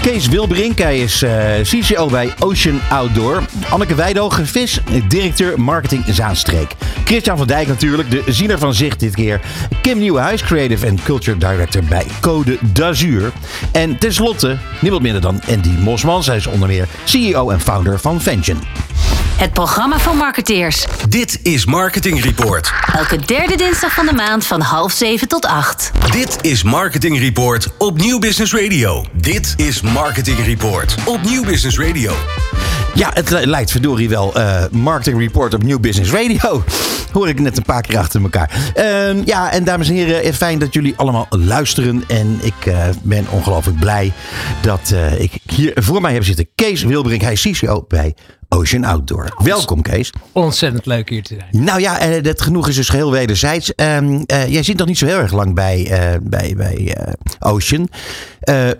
Kees Wilbrink, hij is uh, CCO bij Ocean Outdoor. Anneke Weidhogen, vis, directeur marketing Zaanstreek. Christian van Dijk natuurlijk, de ziener van Zicht dit keer. Kim Nieuwenhuis, creative and culture director bij Code d'Azur. En tenslotte, niemand minder dan Andy Mosman. Zij is onder meer CEO en founder van Vention. Het programma van marketeers. Dit is Marketing Report. Elke derde dinsdag van de maand van half zeven tot acht. Dit is Marketing Report op Nieuw Business Radio. Dit is Marketing Report op Nieuw Business Radio. Ja, het lijkt verdorie wel uh, Marketing Report op Nieuw Business Radio. Hoor ik net een paar keer achter elkaar. Uh, ja, en dames en heren, eh, fijn dat jullie allemaal luisteren. En ik uh, ben ongelooflijk blij dat uh, ik hier voor mij heb zitten Kees Wilbrink. Hij is CCO bij Ocean Outdoor. Welkom Kees. Ontzettend leuk hier te zijn. Nou ja, uh, het genoeg is dus heel wederzijds. Uh, jij zit nog niet zo heel erg lang bij, bij, bij Ocean.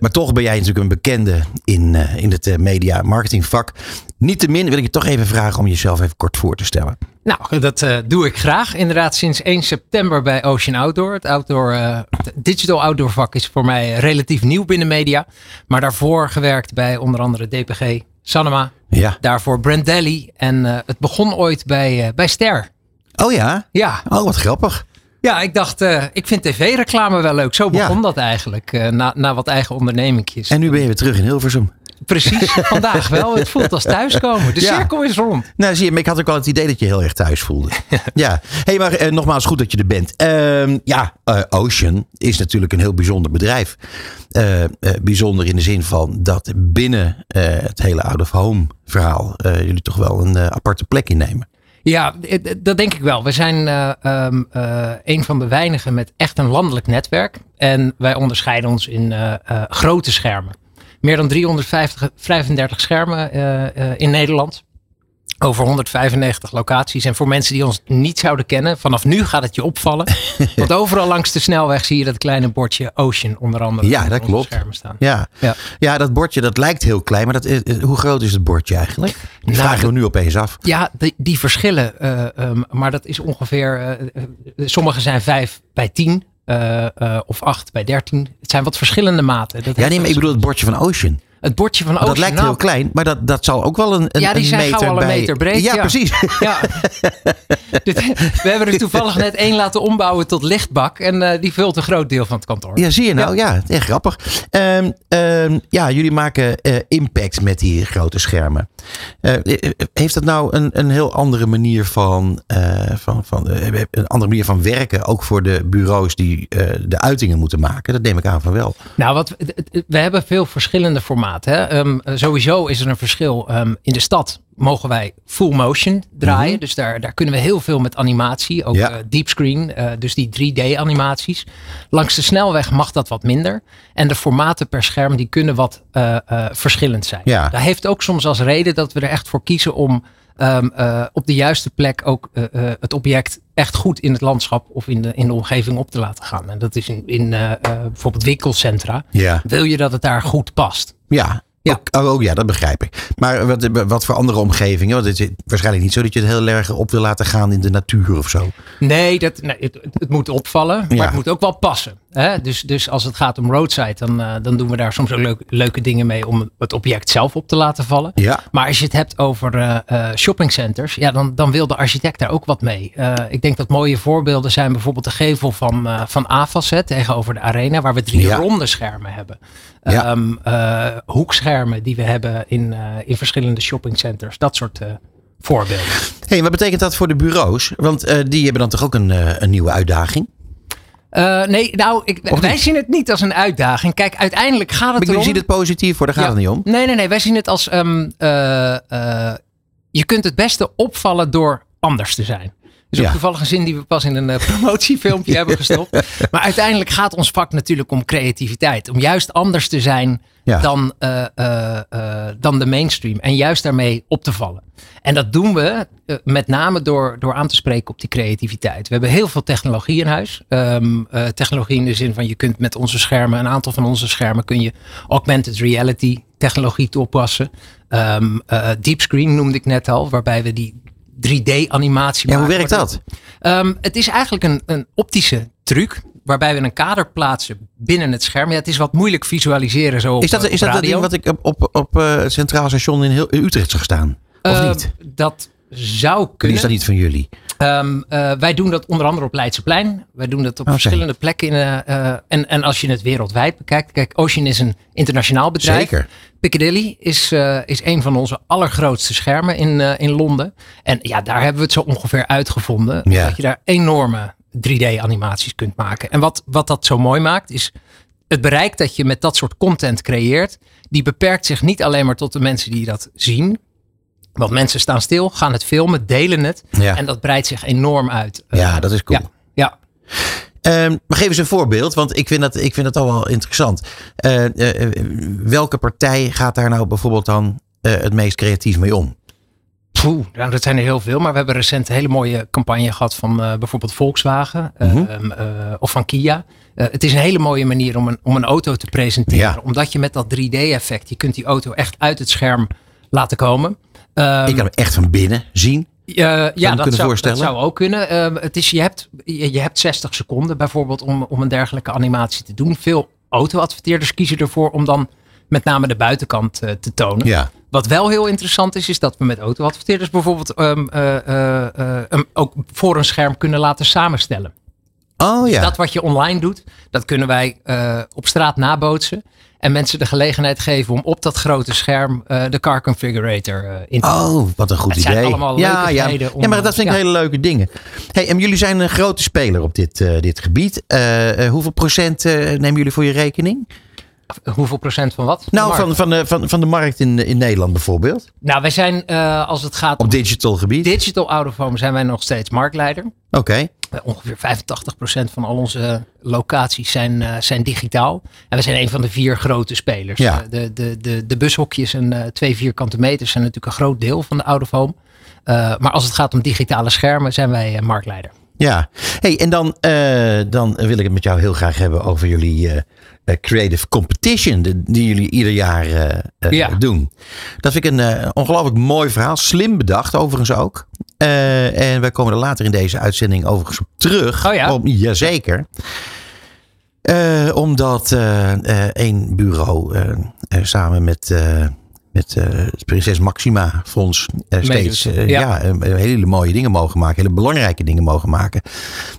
maar toch ben jij natuurlijk een bekende in, in het media marketing vak. Niettemin wil ik je toch even vragen om jezelf even kort voor te stellen. Nou, dat uh, doe ik graag. Inderdaad, sinds 1 september bij Ocean Outdoor. Het, outdoor, uh, het digital outdoor vak is voor mij relatief nieuw binnen media. Maar daarvoor gewerkt bij onder andere DPG, Sanema. Ja. Daarvoor Brandelli. En uh, het begon ooit bij, bij Ster. Oh ja? Ja. Oh, wat grappig. Ja, ik dacht, uh, ik vind tv-reclame wel leuk. Zo begon ja. dat eigenlijk, uh, na, na wat eigen ondernemingjes. En nu ben je weer terug in Hilversum. Precies, vandaag wel. Het voelt als thuiskomen. De ja. cirkel is rond. Nou, zie je, maar ik had ook wel het idee dat je heel erg thuis voelde. ja. hey, maar uh, nogmaals, goed dat je er bent. Uh, ja, uh, Ocean is natuurlijk een heel bijzonder bedrijf. bijzonder in de zin van dat binnen het hele out-of-home verhaal jullie toch wel een aparte plek innemen. Ja, dat denk ik wel. We zijn uh, um, uh, een van de weinigen met echt een landelijk netwerk. En wij onderscheiden ons in uh, grote schermen. Meer dan 335 schermen in Nederland. Over 195 locaties. En voor mensen die ons niet zouden kennen, vanaf nu gaat het je opvallen. Want overal langs de snelweg zie je dat kleine bordje Ocean onder andere. Ja, dat klopt. Schermen staan. Ja. Ja. ja, dat bordje dat lijkt heel klein. Maar dat, hoe groot is het bordje eigenlijk? Die nou, vragen we nu opeens af. Ja, die, die verschillen. Uh, um, maar dat is ongeveer. Uh, sommige zijn 5 bij 10. Uh, uh, of 8 bij 13. Het zijn wat verschillende maten. Dat ja, nee, maar ik bedoel het bordje van Ocean. Het bordje van Ocean. Dat lijkt heel klein, maar dat, dat zal ook wel een, een Ja, die zijn meter gauw al een meter breed. Ja, ja. precies. Ja. We hebben er toevallig net één laten ombouwen tot lichtbak. En uh, die vult een groot deel van het kantoor. Ja, zie je nou? Ja, ja echt grappig. Um, um, ja, jullie maken uh, impact met die grote schermen. Uh, heeft dat nou een, een heel andere manier van, van, van een andere manier van werken, ook voor de bureaus die de uitingen moeten maken? Dat neem ik aan van wel. Nou, wat, we hebben veel verschillende formaten. Hè? Um, sowieso is er een verschil. Um, in de stad mogen wij full motion draaien. Mm-hmm. Dus daar, daar kunnen we heel veel met animatie. Ook ja. uh, deepscreen, uh, dus die 3D animaties. Langs de snelweg mag dat wat minder. En de formaten per scherm die kunnen wat uh, verschillend zijn. Ja. Dat heeft ook soms als reden dat we er echt voor kiezen om um, op de juiste plek ook het object echt goed in het landschap of in de, in de omgeving op te laten gaan. En dat is in, in bijvoorbeeld winkelcentra. Ja. Wil je dat het daar goed past? Ja, Ja. Oh, oh ja, dat begrijp ik. Maar wat, wat voor andere omgevingen? Want het is waarschijnlijk niet zo dat je het heel erg op wil laten gaan in de natuur of zo. Nee, dat, nee het, het, moet opvallen, maar Ja. het moet ook wel passen. Hè? Dus, dus als het gaat om roadside, dan, uh, dan doen we daar soms ook leuk, leuke dingen mee om het object zelf op te laten vallen. Ja. Maar als je het hebt over uh, uh, shoppingcenters, ja, dan, dan wil de architect daar ook wat mee. Uh, ik denk dat mooie voorbeelden zijn bijvoorbeeld de gevel van, van AFAS hè, tegenover de arena, waar we drie Ja. ronde schermen hebben. Ja. Um, uh, hoekschermen die we hebben in, in verschillende shoppingcenters. Dat soort voorbeelden. hey, wat betekent dat voor de bureaus? Want die hebben dan toch ook een, een nieuwe uitdaging? Uh, nee, nou, ik, wij zien het niet als een uitdaging. Kijk, uiteindelijk gaat het Maar erom... ziet het positief voor, daar gaat Ja. het niet om. Nee, nee, nee. Wij zien het als... Um, uh, uh, je kunt het beste opvallen door anders te zijn. Dus ook Ja. toevallig een zin die we pas in een eh, promotiefilmpje hebben gestopt. Maar uiteindelijk gaat ons vak natuurlijk om creativiteit. Om juist anders te zijn Ja. dan, eh, eh, dan de mainstream. En juist daarmee op te vallen. En dat doen we met name door, door aan te spreken op die creativiteit. We hebben heel veel technologie in huis. Ehm, eh, technologie in de zin van je kunt met onze schermen, een aantal van onze schermen, kun je augmented reality technologie toepassen. Ehm eh, deep screen noemde ik net al, waarbij we die 3D-animatie Ja, hoe werkt dat? Ehm, het is eigenlijk een, een optische truc. Waarbij we een kader plaatsen binnen het scherm. Ja, het is wat moeilijk visualiseren zo op, Is dat, eh, is op dat dat radio. ding wat ik op, op, op eh, het Centraal Station in, heel, in Utrecht zag staan? Of Eh, niet? Dat zou Die kunnen. is dat niet van jullie? Ehm, eh, wij doen dat onder andere op Leidseplein. Wij doen dat op verschillende plekken. In, en, en als je het wereldwijd bekijkt. Kijk, Ocean is een internationaal bedrijf. Zeker. Piccadilly is, eh, is een van onze allergrootste schermen in, eh, in Londen. En ja, daar hebben we het zo ongeveer uitgevonden. Ja. Dat je daar enorme 3D-animaties kunt maken. En wat, wat dat zo mooi maakt, is het bereik dat je met dat soort content creëert. Die beperkt zich niet alleen maar tot de mensen die dat zien. Want mensen staan stil, gaan het filmen, delen het. Ja. En dat breidt zich enorm uit. Ja, dat is cool. Ja, ja. Ehm, maar geef eens een voorbeeld, want ik vind dat, ik vind dat al wel interessant. Eh, eh, eh, welke partij gaat daar nou bijvoorbeeld dan het meest creatief mee om? Poeh, nou, dat zijn er heel veel. Maar we hebben recent een hele mooie campagne gehad van bijvoorbeeld Volkswagen Mhm. ehm, eh, of van Kia. Het is een hele mooie manier om een, om een auto te presenteren. Ja. Omdat je met dat 3D-effect, je kunt die auto echt uit het scherm laten komen. Ehm, ik kan hem echt van binnen zien. Eh, ja, me dat zou, dat zou ook kunnen. Ehm, het is, je, hebt, je, je hebt 60 seconden bijvoorbeeld om, om een dergelijke animatie te doen. Veel auto-adverteerders kiezen ervoor om dan met name de buitenkant eh, te tonen. Ja. Wat wel heel interessant is, is dat we met auto-adverteerders bijvoorbeeld hem ook voor een scherm kunnen laten samenstellen. Oh ja. Dat wat je online doet, dat kunnen wij op straat nabootsen. En mensen de gelegenheid geven om op dat grote scherm eh, de car configurator eh, in te Oh, wat een goed Het zijn idee. allemaal ja, ja. om, ja, maar dat vind ik ja. hele leuke dingen. Hey, en jullie zijn een grote speler op dit, eh, dit gebied. Hoeveel procent nemen jullie voor je rekening? Hoeveel procent van wat? Nou, van, van, de, van, van de markt in, in Nederland bijvoorbeeld. nou wij zijn, eh, als het gaat om Op digital gebied. digital out of home, zijn wij nog steeds marktleider. Oké. Eh, Ongeveer 85% van al onze locaties zijn, eh, zijn digitaal. En we zijn een van de vier grote spelers. Ja. Eh, De, de, de, de bushokjes en eh, twee vierkante meters zijn natuurlijk een groot deel van de out of home. Eh, maar als het gaat om digitale schermen, zijn wij eh, marktleider. Ja, hey, en dan, eh, dan wil ik het met jou heel graag hebben over jullie eh, eh, creative competition de- die jullie ieder jaar eh, eh, Ja. doen. Dat vind ik een eh, ongelooflijk mooi verhaal, slim bedacht overigens ook. Eh, en wij komen er later in deze uitzending overigens op terug. Oh ja? Om, jazeker. Eh, omdat eh, eh, één bureau eh, eh, samen met, eh, met eh, het Prinses Maxima Fonds eh, steeds Meedoet. eh, Ja. ja. eh, hele mooie dingen mogen maken. Hele belangrijke dingen mogen maken.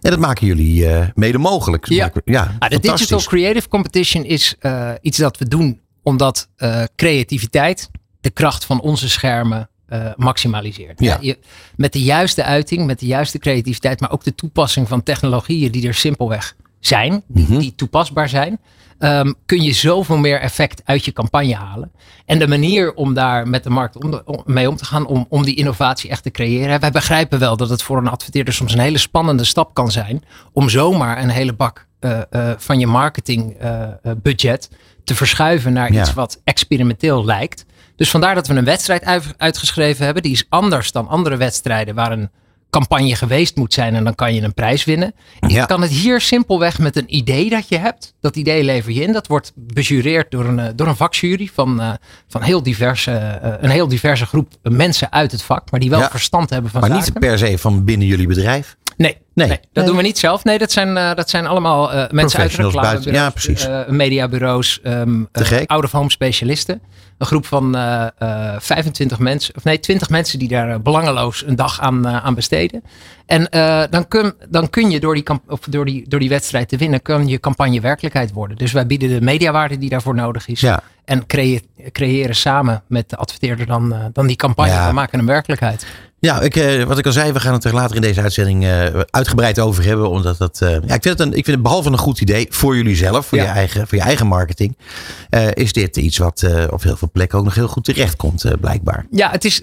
En dat maken jullie eh, mede mogelijk. Ja. Maken ja Ah, de. Digital Creative Competition is eh, iets dat we doen omdat eh, creativiteit de kracht van onze schermen eh, maximaliseert. Ja. je, met de juiste uiting, met de juiste creativiteit, maar ook de toepassing van technologieën die er simpelweg zijn, die, Mhm. die toepasbaar zijn, ehm, kun je zoveel meer effect uit je campagne halen. En de manier om daar met de markt om, om- mee om te gaan, om, om die innovatie echt te creëren. Wij begrijpen wel dat het voor een adverteerder soms een hele spannende stap kan zijn om zomaar een hele bak eh, eh, van je marketingbudget te verschuiven naar Ja. iets wat experimenteel lijkt. Dus vandaar dat we een wedstrijd uit- uitgeschreven hebben. Die is anders dan andere wedstrijden waar een campagne geweest moet zijn en dan kan je een prijs winnen. Je Ja. kan het hier simpelweg met een idee dat je hebt. Dat idee lever je in. Dat wordt bejureerd door een, eh, door een vakjury van, eh, van heel diverse, eh, een heel diverse groep mensen uit het vak. Maar die wel Ja. verstand hebben van Maar zaken. niet per se van binnen jullie bedrijf. Nee, Nee. nee. dat Nee. doen we niet zelf. Nee, dat zijn, eh, dat zijn allemaal eh, mensen uit reclamebureaus, buiten- ja, precies. eh, mediabureaus, ehm Te gek. eh, out-of-home specialisten. Een groep van eh, eh, 25 mensen, of nee, 20 mensen die daar belangeloos een dag aan, aan besteden. En eh, dan, kun, dan kun je door die, kamp- of door, die, door die wedstrijd te winnen, kan je campagne werkelijkheid worden. Dus wij bieden de mediawaarde die daarvoor nodig is. Ja. En creë- creëren samen met de adverteerder dan, dan die campagne. Ja. We maken een werkelijkheid. Ja, ik, eh, wat ik al zei, we gaan het er later in deze uitzending eh, uitgebreid over hebben. Omdat dat, eh, ja, ik, vind het een, ik vind het behalve een goed idee voor jullie zelf, voor, Ja. je, eigen, voor je eigen marketing. is dit iets wat op heel veel plekken ook nog heel goed terecht komt, blijkbaar. Ja, het is,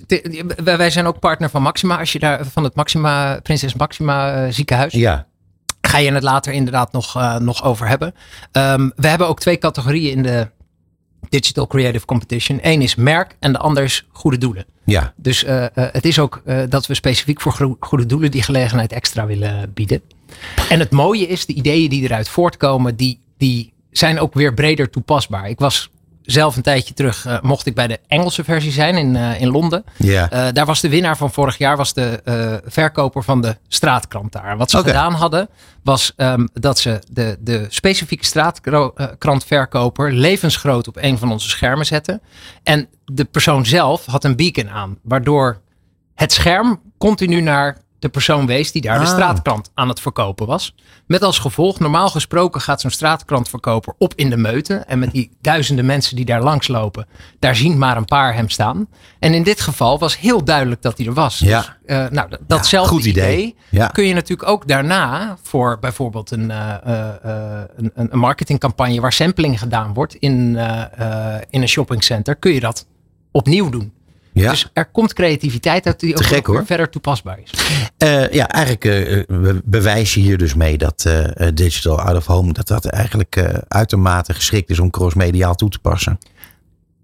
wij zijn ook partner van Maxima. Als je daar van het Maxima, Prinses Maxima ziekenhuis. Ja, Ga je het later inderdaad nog, nog over hebben. Ehm, we hebben ook twee categorieën in de Digital Creative Competition. Eén is merk en de ander is goede doelen. ja, Dus eh, eh, het is ook eh, dat we specifiek voor goede doelen die gelegenheid extra willen bieden. En het mooie is, de ideeën die eruit voortkomen, die, die zijn ook weer breder toepasbaar. Ik was zelf een tijdje terug, eh, mocht ik bij de Engelse versie zijn in, eh, in Londen. ja. Eh, daar was de winnaar van vorig jaar was de verkoper van de straatkrant daar. Wat ze gedaan hadden, was ehm, dat ze de, de specifieke straatkrantverkoper levensgroot op een van onze schermen zetten. En de persoon zelf had een beacon aan, waardoor het scherm continu naar de persoon wees die daar de Ah. straatkrant aan het verkopen was. Met als gevolg, normaal gesproken gaat zo'n straatkrantverkoper op in de meute. En met die duizenden mensen die daar langs lopen, daar zien maar een paar hem staan. En in dit geval was heel duidelijk dat hij er was. Ja. Dus, eh, nou, datzelfde goed idee. idee, Ja. kun je natuurlijk ook daarna voor bijvoorbeeld een, eh, eh, een, een marketingcampagne waar sampling gedaan wordt in, in een shoppingcenter, kun je dat opnieuw doen. Ja. Dus er komt creativiteit uit die ook gek, hoor. verder toepasbaar is. Eh, ja, eigenlijk eh, be- bewijs je hier dus mee dat eh, eh, digital out of home, dat dat eigenlijk eh, uitermate geschikt is om crossmediaal toe te passen.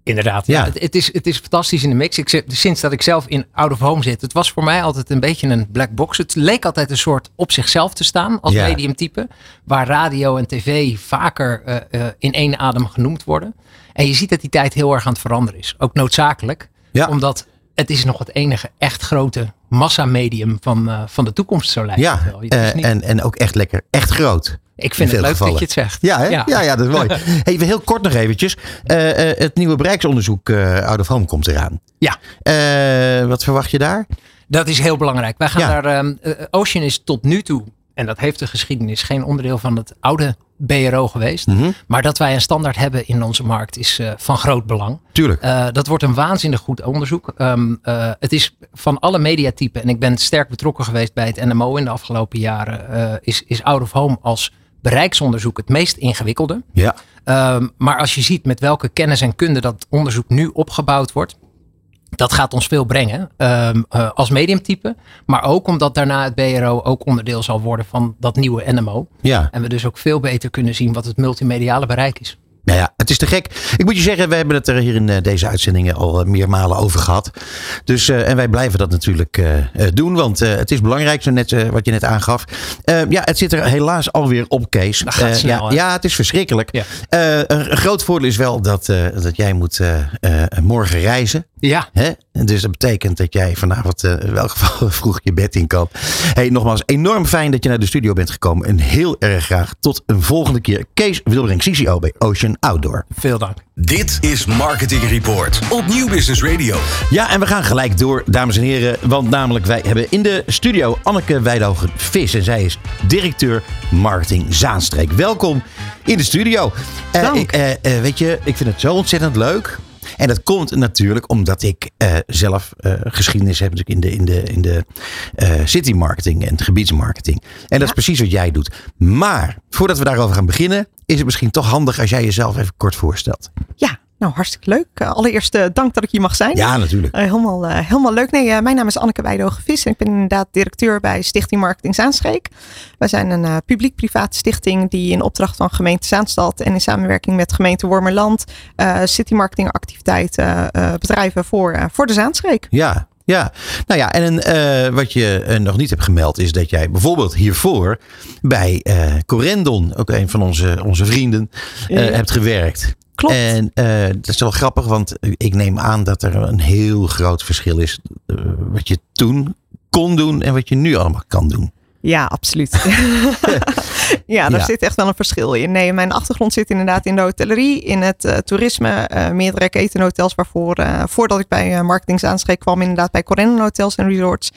Inderdaad. Ja. Ja. Het, het is, het is fantastisch in de mix. Ik, sinds dat ik zelf in out of home zit, het was voor mij altijd een beetje een black box. Het leek altijd een soort op zichzelf te staan als Ja. mediumtype. Waar radio en tv vaker eh, eh, in één adem genoemd worden. En je ziet dat die tijd heel erg aan het veranderen is. Ook noodzakelijk. Ja. Omdat het is nog het enige echt grote massamedium van, eh, van de toekomst zo lijkt Ja, wel. Eh, niet- en, en ook echt lekker, echt groot. ik vind in het leuk gevallen. dat je het zegt. Ja, hè? ja. Ja, dat is mooi. Even heel kort nog eventjes. Eh, het nieuwe bereiksonderzoek out of home komt eraan. Ja. Wat verwacht je daar? Dat is heel belangrijk. Wij gaan Ja. daar. ehm, eh, Ocean is tot nu toe, en dat heeft de geschiedenis, geen onderdeel van het oude BRO geweest. Mhm. Maar dat wij een standaard hebben in onze markt is eh, van groot belang. Tuurlijk. Eh, dat wordt een waanzinnig goed onderzoek. Ehm, eh, het is van alle mediatypen, en ik ben sterk betrokken geweest bij het NMO in de afgelopen jaren, is, is Out of Home als bereiksonderzoek het meest ingewikkelde. Ja. Ehm, maar als je ziet met welke kennis en kunde dat onderzoek nu opgebouwd wordt. Dat gaat ons veel brengen ehm, eh, als mediumtype. Maar ook omdat daarna het BRO ook onderdeel zal worden van dat nieuwe NMO. Ja. En we dus ook veel beter kunnen zien wat het multimediale bereik is. Nou ja, het is te gek. Ik moet je zeggen, we hebben het er hier in eh, deze uitzendingen al eh, meermalen over gehad. Dus, eh, en wij blijven dat natuurlijk doen, want het is belangrijk, zo net, wat je net aangaf. Ja, het zit er helaas alweer op, Kees. Dat gaat snel, ja, ja, het is verschrikkelijk. Ja. Een, groot voordeel is wel dat, dat jij moet morgen reizen. Ja, Hè? Dus dat betekent dat jij vanavond eh, in welk geval vroeg je bed in kan. Hey, nogmaals, enorm fijn dat je naar de studio bent gekomen. En heel erg graag tot een volgende keer. Kees Wilbrink, CCO bij Outdoor. veel dank. Dit is Marketing Report op Nieuw Business Radio. Ja, en we gaan gelijk door, dames en heren. Want namelijk, wij hebben in de studio Anneke Weidhogen Vis. En zij is directeur marketing Zaanstreek. Welkom in de studio. Eh, Dank. ik, eh, eh, weet je, ik vind het zo ontzettend leuk. En dat komt natuurlijk omdat ik eh, zelf eh, geschiedenis heb natuurlijk in de, in de, in de eh, city marketing en gebiedsmarketing. En dat is precies wat jij doet. Maar voordat we daarover gaan beginnen, is het misschien toch handig als jij jezelf even kort voorstelt. Ja, nou hartstikke leuk. Eh, allereerst eh, dank dat ik hier mag zijn. Ja, natuurlijk. Eh, helemaal, helemaal leuk. Nee, mijn naam is Anneke Weidhogen Vis en ik ben inderdaad directeur bij Stichting Marketing Zaanstreek. Wij zijn een publiek-private stichting die in opdracht van gemeente Zaanstad en in samenwerking met gemeente Wormerland city marketing activiteiten bedrijven voor, voor de Zaanstreek. Ja, ja. Nou ja, en eh, wat je eh, nog niet hebt gemeld is dat jij bijvoorbeeld hiervoor bij eh Corendon, ook een van onze, onze vrienden, Ja. hebt gewerkt. Klopt. En dat is wel grappig, want ik neem aan dat er een heel groot verschil is wat je toen kon doen en wat je nu allemaal kan doen. Ja, absoluut. ja, daar Ja. zit echt wel een verschil in. Nee, mijn achtergrond zit inderdaad in de hotellerie, in het eh, toerisme, eh, meerdere ketenhotels waarvoor, eh, voordat ik bij uh, Marketing Zaanstreek kwam, inderdaad bij Corendon Hotels en Resorts.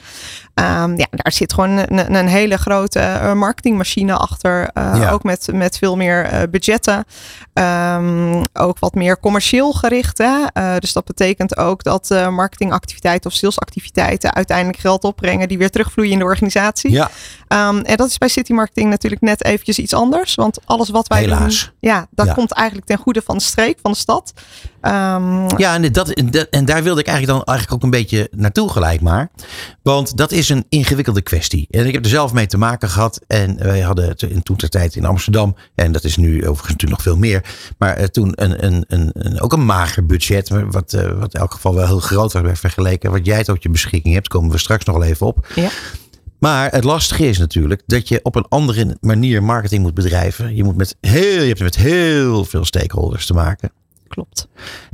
Ehm, ja, daar zit gewoon een, een hele grote marketingmachine achter. Ja. Ook met, met veel meer budgetten. Ehm, ook wat meer commercieel gericht. Hè? Dus dat betekent ook dat marketingactiviteiten of salesactiviteiten uiteindelijk geld opbrengen die weer terugvloeien in de organisatie. Ja, Ehm, en dat is bij city marketing natuurlijk net eventjes iets anders. Want alles wat wij Helaas. doen, ja, dat Ja. komt eigenlijk ten goede van de streek, van de stad. Ehm, Ja, en, dat, en daar wilde ik eigenlijk dan eigenlijk ook een beetje naartoe gelijk maar. Want dat is een ingewikkelde kwestie. En ik heb er zelf mee te maken gehad. En wij hadden in toen ter tijd in Amsterdam, en dat is nu overigens natuurlijk nog veel meer. Maar eh, toen een, een, een, een, ook een mager budget, wat, eh, wat in elk geval wel heel groot was vergeleken. Wat jij tot je beschikking hebt, komen we straks nog wel even op. Ja. Maar het lastige is natuurlijk dat je op een andere manier marketing moet bedrijven. Je, moet met heel, je hebt met heel veel stakeholders te maken. klopt.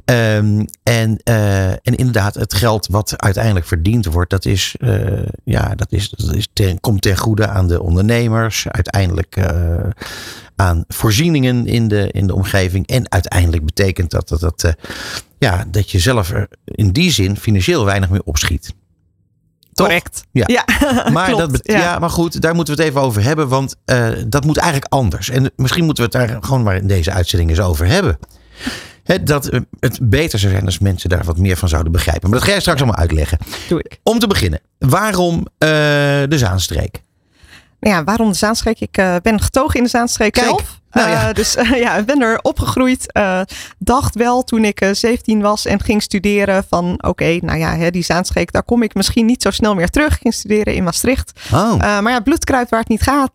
Ehm, en, eh, en inderdaad, het geld wat uiteindelijk verdiend wordt, dat, is, eh, ja, dat, is, dat is ten, komt ten goede aan de ondernemers. Uiteindelijk eh, aan voorzieningen in de, in de omgeving. En uiteindelijk betekent dat dat, dat, ja, dat je zelf er in die zin financieel weinig meer opschiet. Toch? Correct. Ja. Ja, Maar, klopt, dat ja. ja. maar goed, daar moeten we het even over hebben. Want eh, dat moet eigenlijk anders. En misschien moeten we het daar gewoon maar in deze uitzending eens over hebben. Hè, dat eh, het beter zou zijn als mensen daar wat meer van zouden begrijpen. Maar dat ga je straks allemaal uitleggen. Doe ik. Om te beginnen, waarom eh, de Zaanstreek? Nou ja, waarom de Zaanstreek? Ik ben getogen in de Zaanstreek Kijk, zelf. Nou ja. Eh, dus eh, ja, ik ben er opgegroeid. Eh, dacht wel toen ik eh, 17 was en ging studeren van oké, nou ja, hè, die Zaanstreek, daar kom ik misschien niet zo snel meer terug. Ik ging studeren in Maastricht. Oh, maar ja, bloed kruipt waar het niet gaat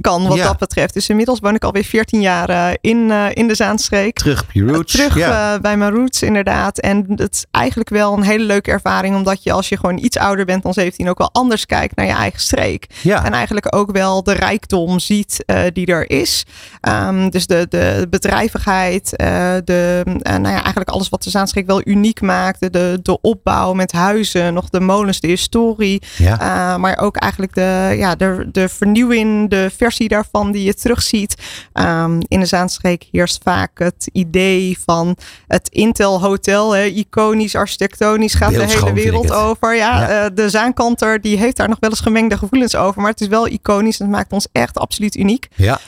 kan wat Ja. dat betreft. Dus inmiddels woon ik alweer 14 jaar in, in de Zaanstreek. terug je roots. Terug ja. bij mijn roots, inderdaad. En het is eigenlijk wel een hele leuke ervaring, omdat je als je gewoon iets ouder bent dan 17 ook wel anders kijkt naar je eigen streek. ja. En eigenlijk ook wel de rijkdom ziet die er is. Ehm, dus de, de bedrijvigheid, eh, de, eh, nou ja, eigenlijk alles wat de Zaanstreek wel uniek maakte. De, de opbouw met huizen, nog de molens, de historie. ja. Uh, maar ook eigenlijk de, ja, de, de vernieuwing, de versie daarvan die je terugziet. Um, in de Zaanstreek heerst vaak het idee van het Intel Hotel. Hè, iconisch, architectonisch, gaat de hele wereld over. Ja, Ja. eh, de Zaankanter die heeft daar nog wel eens gemengde gevoelens over. Maar het is wel iconisch en het maakt ons echt absoluut uniek. ja.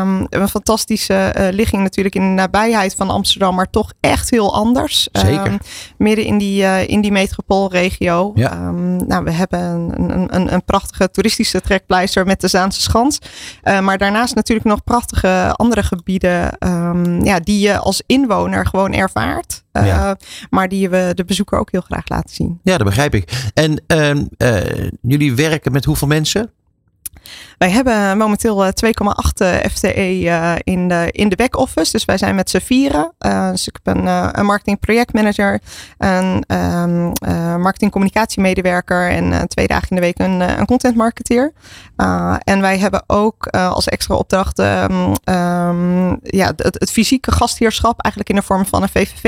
Um, een fantastische eh, ligging natuurlijk in de nabijheid van Amsterdam, maar toch echt heel anders. Zeker. Um, midden in die, eh, in die metropoolregio. Ja. Um, nou, we hebben een, een, een, prachtige toeristische trekpleister met de Zaanse Schans. Uh, maar daarnaast natuurlijk nog prachtige andere gebieden um, ja, die je als inwoner gewoon ervaart. Ja. Maar die we de bezoeker ook heel graag laten zien. ja, dat begrijp ik. En ehm, eh, jullie werken met hoeveel mensen? Wij hebben momenteel eh, 2,8 FTE eh, in de, in de back-office. Dus wij zijn met z'n vieren. Dus ik ben een marketing projectmanager, een um, uh, marketing communicatiemedewerker en twee dagen in de week een, een content marketeer. En wij hebben ook als extra opdracht um, um, ja, het, het, fysieke gastheerschap eigenlijk in de vorm van een VVV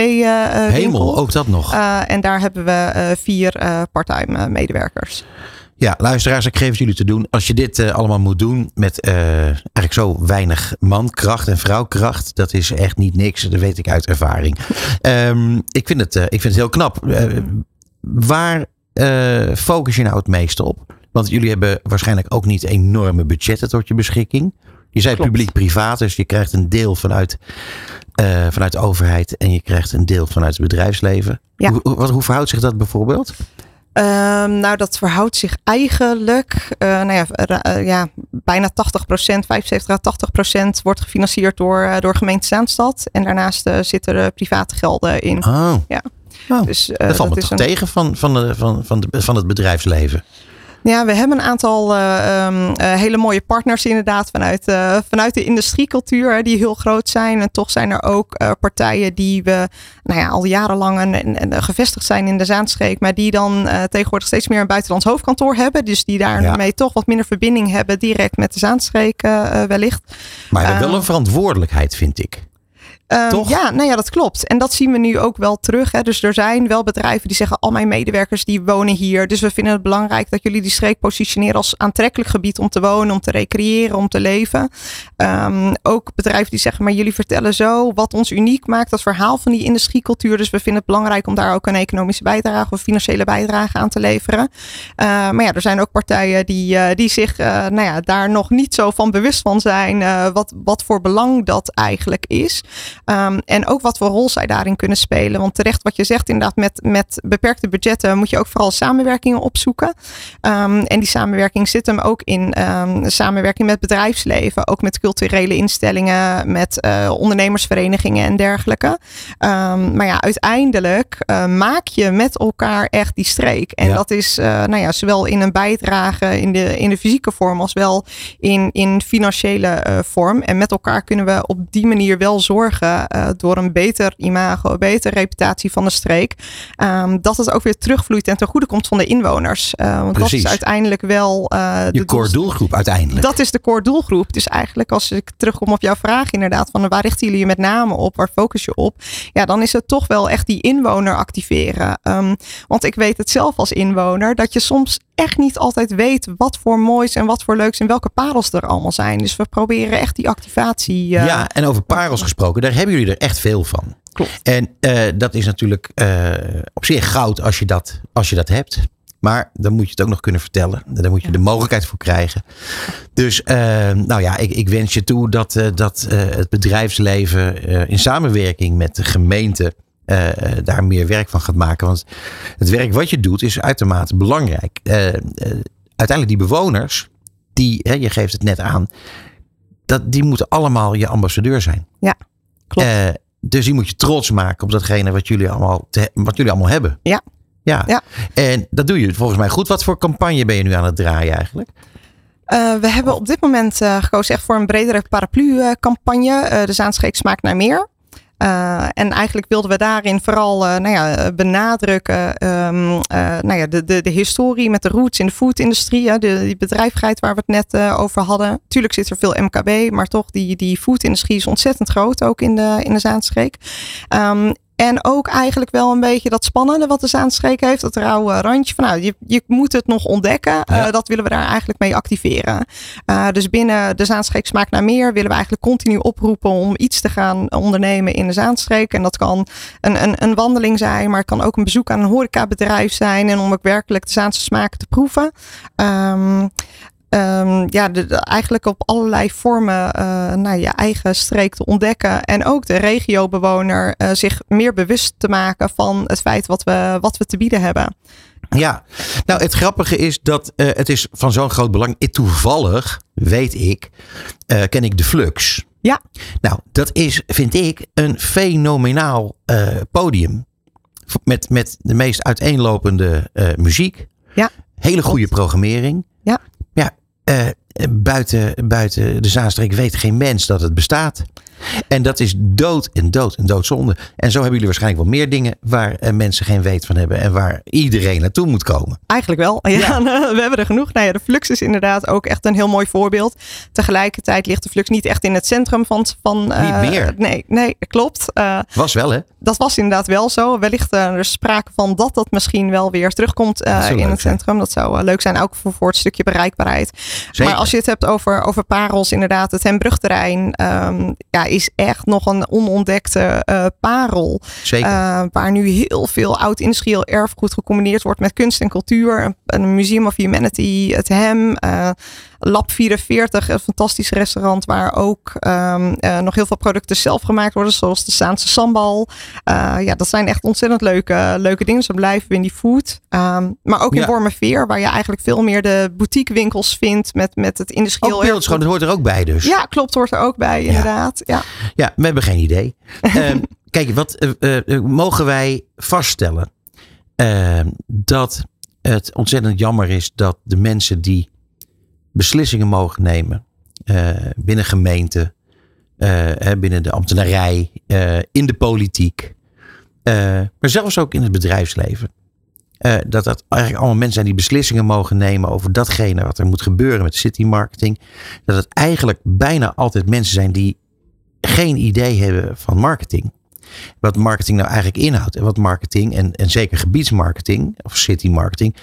Hemel, ook dat nog. En daar hebben we vier parttime medewerkers. Ja, luisteraars, ik geef het jullie te doen. Als je dit uh, allemaal moet doen met uh, eigenlijk zo weinig mankracht en vrouwkracht, dat is echt niet niks. Dat weet ik uit ervaring. um, ik, vind het, uh, ik vind het heel knap. waar focus je nou het meeste op? Want jullie hebben waarschijnlijk ook niet enorme budgetten tot je beschikking. Je zei publiek-privaat, dus je krijgt een deel vanuit, vanuit de overheid en je krijgt een deel vanuit het bedrijfsleven. Ja. Hoe, wat, hoe verhoudt zich dat bijvoorbeeld? Um, nou, dat verhoudt zich eigenlijk, uh, nou ja, uh, ja, bijna 80% 75 à 80% wordt gefinancierd door, uh, door gemeente Zaanstad. En daarnaast zitten er private gelden in. Oh. Ja. Oh, dus, dat valt me toch een... tegen van, van, de, van, van, de, van het bedrijfsleven. Ja, we hebben een aantal uh, um, uh, hele mooie partners inderdaad vanuit, uh, vanuit de industriecultuur die heel groot zijn. En toch zijn er ook partijen die we nou ja, al jarenlang en, en, en, gevestigd zijn in de Zaanstreek. Maar die dan tegenwoordig steeds meer een buitenlands hoofdkantoor hebben. Dus die daarmee ja. toch wat minder verbinding hebben direct met de Zaanstreek uh, wellicht. Maar wel een verantwoordelijkheid vind ik. Um, ja, nou ja, dat klopt. En dat zien we nu ook wel terug. Hè. Dus er zijn wel bedrijven die zeggen: al mijn medewerkers die wonen hier. Dus we vinden het belangrijk dat jullie die streek positioneren als aantrekkelijk gebied om te wonen, om te recreëren, om te leven. Um, ook bedrijven die zeggen: maar jullie vertellen zo wat ons uniek maakt, dat verhaal van die industriecultuur. Dus we vinden het belangrijk om daar ook een economische bijdrage of financiële bijdrage aan te leveren. Uh, maar ja, er zijn ook partijen die, uh, die zich uh, nou ja, daar nog niet zo van bewust van zijn. wat, wat voor belang dat eigenlijk is. Ehm, en ook wat voor rol zij daarin kunnen spelen. Want terecht wat je zegt, inderdaad, met, met beperkte budgetten moet je ook vooral samenwerkingen opzoeken. Ehm, en die samenwerking zit hem ook in um, samenwerking met bedrijfsleven, ook met culturele instellingen, met uh, ondernemersverenigingen en dergelijke. maar ja, uiteindelijk uh, maak je met elkaar echt die streek. En dat is uh, nou ja, zowel in een bijdrage in de, in de fysieke vorm als wel in, in financiële vorm. En met elkaar kunnen we op die manier wel zorgen door een beter imago, een betere reputatie van de streek, um, dat het ook weer terugvloeit en ten goede komt van de inwoners. Uh, want Precies. dat is uiteindelijk wel. Uh, Je core doelgroep uiteindelijk. Dat is de core doelgroep. Dus eigenlijk als ik terugkom op jouw vraag inderdaad van waar richten jullie je met name op, waar focus je op? Ja, dan is het toch wel echt die inwoner activeren. Um, want ik weet het zelf als inwoner dat je soms echt niet altijd weet wat voor moois en wat voor leuks en welke parels er allemaal zijn. Dus we proberen echt die activatie. Uh, ja, en over parels gesproken, daar hebben jullie er echt veel van. Klopt. En uh, dat is natuurlijk uh, op zich goud als je, dat, als je dat hebt. Maar dan moet je het ook nog kunnen vertellen. Daar moet je ja. de mogelijkheid voor krijgen. Dus uh, nou ja, ik, ik, wens je toe dat, dat het bedrijfsleven in samenwerking met de gemeente daar meer werk van gaat maken. Want het werk wat je doet is uitermate belangrijk. uiteindelijk die bewoners, die, hè, je geeft het net aan, dat, die moeten allemaal je ambassadeur zijn. Ja, klopt. Dus die moet je trots maken op datgene wat jullie allemaal, te, wat jullie allemaal hebben. Ja. ja. Ja. En dat doe je volgens mij goed. Wat voor campagne ben je nu aan het draaien eigenlijk? Uh, we hebben op dit moment uh, gekozen echt voor een bredere paraplu-campagne. Uh, de Zaanstreek smaakt naar meer. Uh, en eigenlijk wilden we daarin vooral uh, nou ja, benadrukken um, uh, nou ja, de, de, de historie met de roots in de foodindustrie. De, die bedrijvigheid waar we het net over hadden. Tuurlijk zit er veel MKB, maar toch die, die foodindustrie is ontzettend groot ook in de, in de Zaanstreek. Um, en ook eigenlijk wel een beetje dat spannende wat de Zaanstreek heeft. Dat rauwe randje. Van, nou, je, je moet het nog ontdekken. Ja. Uh, dat willen we daar eigenlijk mee activeren. Uh, dus binnen de Zaanstreek Smaak naar Meer willen we eigenlijk continu oproepen om iets te gaan ondernemen in de Zaanstreek. En dat kan een, een, een wandeling zijn, maar het kan ook een bezoek aan een horecabedrijf zijn. En om ook werkelijk de Zaanse smaken te proeven. Um, Um, ja, de, de, eigenlijk op allerlei vormen uh, nou, je eigen streek te ontdekken. En ook de regiobewoner uh, zich meer bewust te maken van het feit wat we, wat we te bieden hebben. Ja, nou het grappige is dat uh, het is van zo'n groot belang. Toevallig, weet ik, ken ik de Flux. Ja. Nou, dat is, vind ik, een fenomenaal podium. Met, met de meest uiteenlopende muziek. Ja. Hele goede programmering. Ja. Ja, uh, buiten, buiten de Zaanstreek weet geen mens dat het bestaat. En dat is dood en dood en doodzonde. En zo hebben jullie waarschijnlijk wel meer dingen waar uh, mensen geen weet van hebben. En waar iedereen naartoe moet komen. Eigenlijk wel. Ja, ja. we hebben er genoeg. Nou ja, de Flux is inderdaad ook echt een heel mooi voorbeeld. Tegelijkertijd ligt de Flux niet echt in het centrum van... van uh, niet meer? Nee, nee klopt. was wel hè? Dat was inderdaad wel zo. Wellicht er sprake van dat dat misschien wel weer terugkomt in het zijn. centrum. Dat zou leuk zijn, ook voor, voor het stukje bereikbaarheid. Zeker. Maar als je het hebt over, over parels, inderdaad, het Hembrugterrein... Um, ja, is echt nog een onontdekte uh, parel. Zeker. Uh, waar nu heel veel oud-industrieel erfgoed gecombineerd wordt met kunst en cultuur. Een, Museum of Humanity, het HEM, uh, Lab 44, een fantastisch restaurant waar ook um, nog heel veel producten zelf gemaakt worden, zoals de Saanse sambal. ja, dat zijn echt ontzettend leuke, leuke dingen. Zo blijven in die food. Um, maar ook in Ja. Wormerveer, waar je eigenlijk veel meer de boutique winkels vindt met, met het industrieel Ook beeldschoon, dat hoort er ook bij dus. Ja, klopt, hoort er ook bij, inderdaad. Ja. Ja, we hebben geen idee. Ehm, kijk, wat eh, eh, mogen wij vaststellen? Ehm, dat het ontzettend jammer is dat de mensen die beslissingen mogen nemen eh, binnen gemeenten, eh, binnen de ambtenarij, eh, in de politiek, eh, maar zelfs ook in het bedrijfsleven. eh, dat dat eigenlijk allemaal mensen zijn die beslissingen mogen nemen over datgene wat er moet gebeuren met city marketing. Dat het eigenlijk bijna altijd mensen zijn die geen idee hebben van marketing. Wat marketing nou eigenlijk inhoudt. En wat marketing en, en zeker gebiedsmarketing of city marketing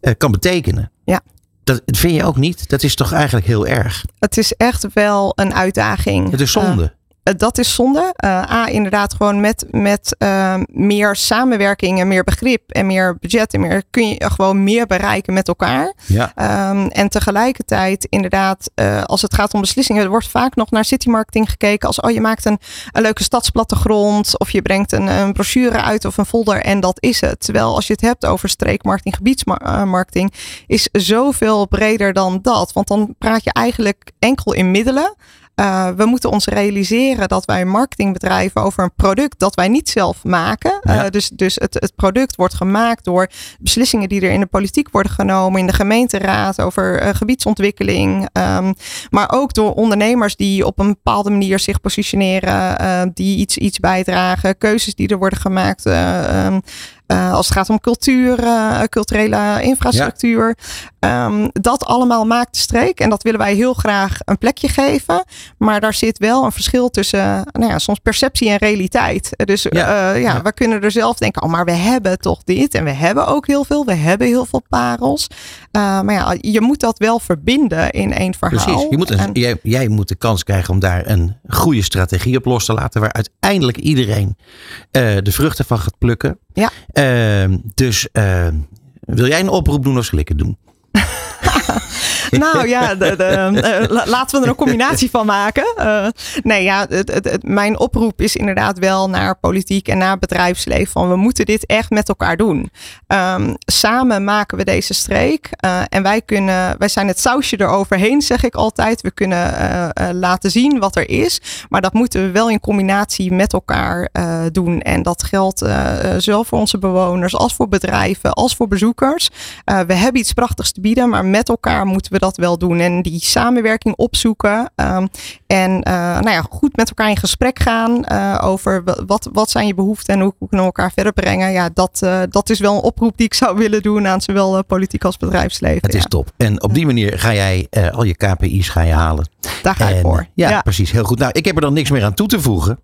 eh, kan betekenen. Ja. Dat vind je ook niet? Dat is toch eigenlijk heel erg? Het is echt wel een uitdaging. Het is zonde. Uh, eh, dat is zonde. Uh, A, inderdaad, gewoon met, met uh, meer samenwerking en meer begrip en meer budget en meer kun je gewoon meer bereiken met elkaar. Ja. Um, en tegelijkertijd, inderdaad, uh, als het gaat om beslissingen, er wordt vaak nog naar city marketing gekeken als oh, je maakt een, een leuke stadsplattegrond of je brengt een, een brochure uit of een folder en dat is het. Terwijl als je het hebt over streekmarketing, gebiedsmarketing, is zoveel breder dan dat. Want dan praat je eigenlijk enkel in middelen. Uh, we moeten ons realiseren dat wij marketingbedrijven over een product dat wij niet zelf maken. Ja. Uh, dus dus het, het product wordt gemaakt door beslissingen die er in de politiek worden genomen, in de gemeenteraad over uh, gebiedsontwikkeling. Um, maar ook door ondernemers die op een bepaalde manier zich positioneren, die iets, iets bijdragen, keuzes die er worden gemaakt. Um, uh, als het gaat om cultuur, uh, culturele infrastructuur. Ja. Um, dat allemaal maakt de streek. En dat willen wij heel graag een plekje geven. Maar daar zit wel een verschil tussen nou ja, soms perceptie en realiteit. Dus ja. Uh, ja, ja, we kunnen er zelf denken, oh, maar we hebben toch dit. En we hebben ook heel veel. We hebben heel veel parels. maar ja, je moet dat wel verbinden in één verhaal. Precies. Je moet een, en, jij, jij moet de kans krijgen om daar een goede strategie op los te laten. Waar uiteindelijk iedereen de vruchten van gaat plukken. Ja. Uh, dus uh, wil jij een oproep doen of zal ik het doen? nou ja, de, de, uh, laten we er een combinatie van maken. Uh, nee, ja, het, het, mijn oproep is inderdaad wel naar politiek en naar bedrijfsleven. Van we moeten dit echt met elkaar doen. Um, samen maken we deze streek. Uh, en wij kunnen, wij zijn het sausje eroverheen, zeg ik altijd. We kunnen laten zien wat er is. Maar dat moeten we wel in combinatie met elkaar doen. En dat geldt zowel voor onze bewoners als voor bedrijven, als voor bezoekers. we hebben iets prachtigs te bieden, maar met elkaar moeten we dat wel doen. En die samenwerking opzoeken. Um, en uh, nou ja, goed met elkaar in gesprek gaan uh, over wat, wat zijn je behoeften en hoe kunnen we elkaar verder brengen. Ja, dat, uh, dat is wel een oproep die ik zou willen doen aan zowel politiek als bedrijfsleven. Het is top. En op die manier ga jij al je KPI's ga je halen. Daar ga en, ik voor. Ja, ja, precies. Heel goed. Nou, ik heb er dan niks meer aan toe te voegen.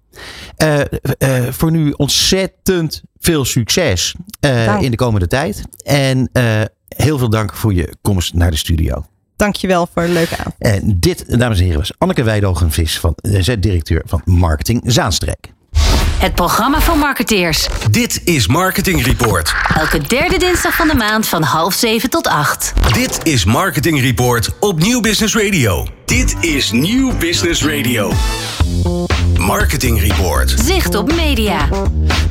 voor nu ontzettend veel succes in de komende tijd. En heel veel dank voor je komst naar de studio. Dankjewel voor een leuke avond. En dit, dames en heren, was Anneke Weidogenvis, van, directeur van Marketing Zaanstreek. Het programma van marketeers. Dit is Marketing Report. Elke derde dinsdag van de maand van half zeven tot acht. Dit is Marketing Report op Nieuw Business Radio. Dit is Nieuw Business Radio. Marketing Report. Zicht op media.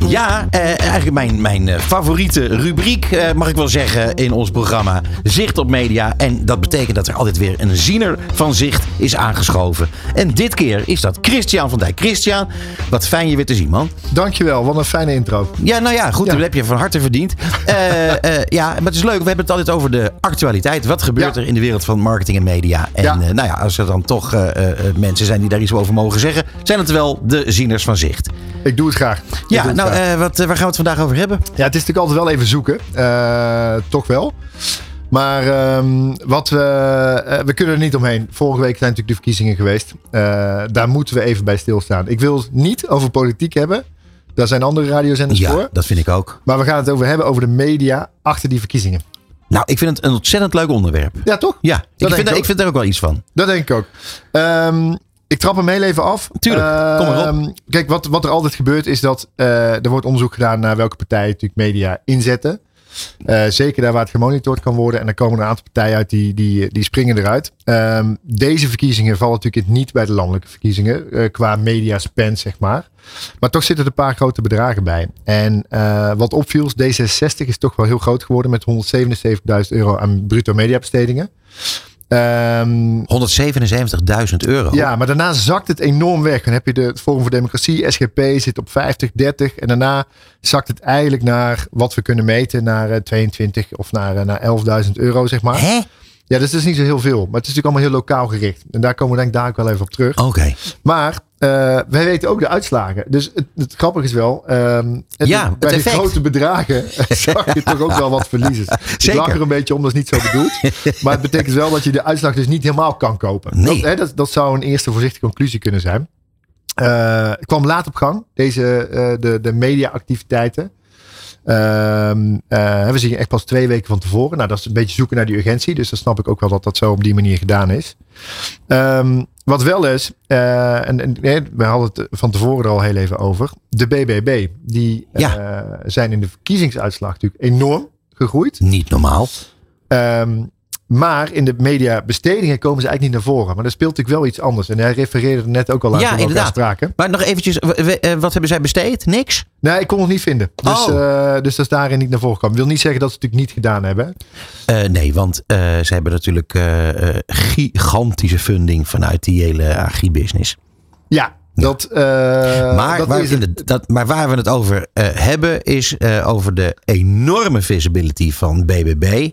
Ja, eh, eigenlijk mijn, mijn favoriete rubriek, eh, mag ik wel zeggen, in ons programma. Zicht op media. En dat betekent dat er altijd weer een ziener van zicht is aangeschoven. En dit keer is dat Christian van Dijk. Christian, wat fijn je weer te zien, man. Dankjewel, wat een fijne intro. Ja, nou ja, goed, ja. dat heb je van harte verdiend. uh, uh, ja, maar het is leuk, we hebben het altijd over de actualiteit. Wat gebeurt ja. er in de wereld van marketing en media? En ja. uh, nou ja, als er dan toch mensen zijn die daar iets over mogen zeggen, zijn het wel de zieners van zicht. Ik doe het graag. Ja, het nou, graag. Wat, waar gaan we het vandaag over hebben? Ja, het is natuurlijk altijd wel even zoeken. toch wel. Maar um, wat we, uh, we kunnen er niet omheen. Vorige week zijn natuurlijk de verkiezingen geweest. Uh, daar moeten we even bij stilstaan. Ik wil het niet over politiek hebben. Daar zijn andere radiozenders ja, voor. dat vind ik ook. Maar we gaan het over hebben over de media achter die verkiezingen. Nou, ik vind het een ontzettend leuk onderwerp. Ja, toch? Ja, ik vind, ik, ik vind er ook wel iets van. Dat denk ik ook. Um, ik trap hem heel even af. Tuurlijk, uh, kom maar op. Kijk, wat, wat er altijd gebeurt is dat uh, er wordt onderzoek gedaan naar welke partijen natuurlijk media inzetten. Uh, zeker daar waar het gemonitord kan worden. En dan komen een aantal partijen uit die, die, die springen eruit. Um, deze verkiezingen vallen natuurlijk niet bij de landelijke verkiezingen. Uh, qua media spend, zeg maar. Maar toch zitten er een paar grote bedragen bij. En uh, wat opviel, D66 is toch wel heel groot geworden met 177.000 euro aan bruto mediabestedingen. Um, 177.000 euro. Ja, maar daarna zakt het enorm weg. Dan heb je de Forum voor Democratie, SGP, zit op 50, 30. En daarna zakt het eigenlijk naar wat we kunnen meten, naar uh, 22 of naar, uh, naar 11.000 euro, zeg maar. Hè? Ja, dus dat is niet zo heel veel. Maar het is natuurlijk allemaal heel lokaal gericht. En daar komen we denk ik daar ook wel even op terug. Oké. Okay. Maar uh, wij weten ook de uitslagen. Dus het, het grappige is wel, het, ja, bij het de grote bedragen zag je toch ook wel wat verliezers. Zeker. Ik lach er een beetje om, dat is niet zo bedoeld. maar het betekent wel dat je de uitslag dus niet helemaal kan kopen. Nee. Dat, hè, dat, dat zou een eerste voorzichtige conclusie kunnen zijn. Uh, het kwam laat op gang, deze, uh, de, de media-activiteiten. Um, uh, we zien echt pas twee weken van tevoren. Nou, dat is een beetje zoeken naar die urgentie. Dus dan snap ik ook wel dat dat zo op die manier gedaan is. Um, Wat wel is, eh, en, en nee, we hadden het van tevoren er al heel even over. De BBB, die Ja. eh, zijn in de verkiezingsuitslag natuurlijk enorm gegroeid. Niet normaal. Ehm, maar in de mediabestedingen komen ze eigenlijk niet naar voren. Maar er speelt natuurlijk wel iets anders. En hij refereerde er net ook al aan Ja, inderdaad. spraken. Maar nog eventjes, eh, wat hebben zij besteed? Niks? Nee, ik kon het niet vinden. Dus, Oh. eh, dus dat is daarin niet naar voren gekomen. wil niet zeggen dat ze het natuurlijk niet gedaan hebben. Eh, nee, want eh, ze hebben natuurlijk gigantische funding vanuit die hele agribusiness. Ja, dat, maar, dat waar dat, maar waar we het over hebben, is over de enorme visibility van BBB.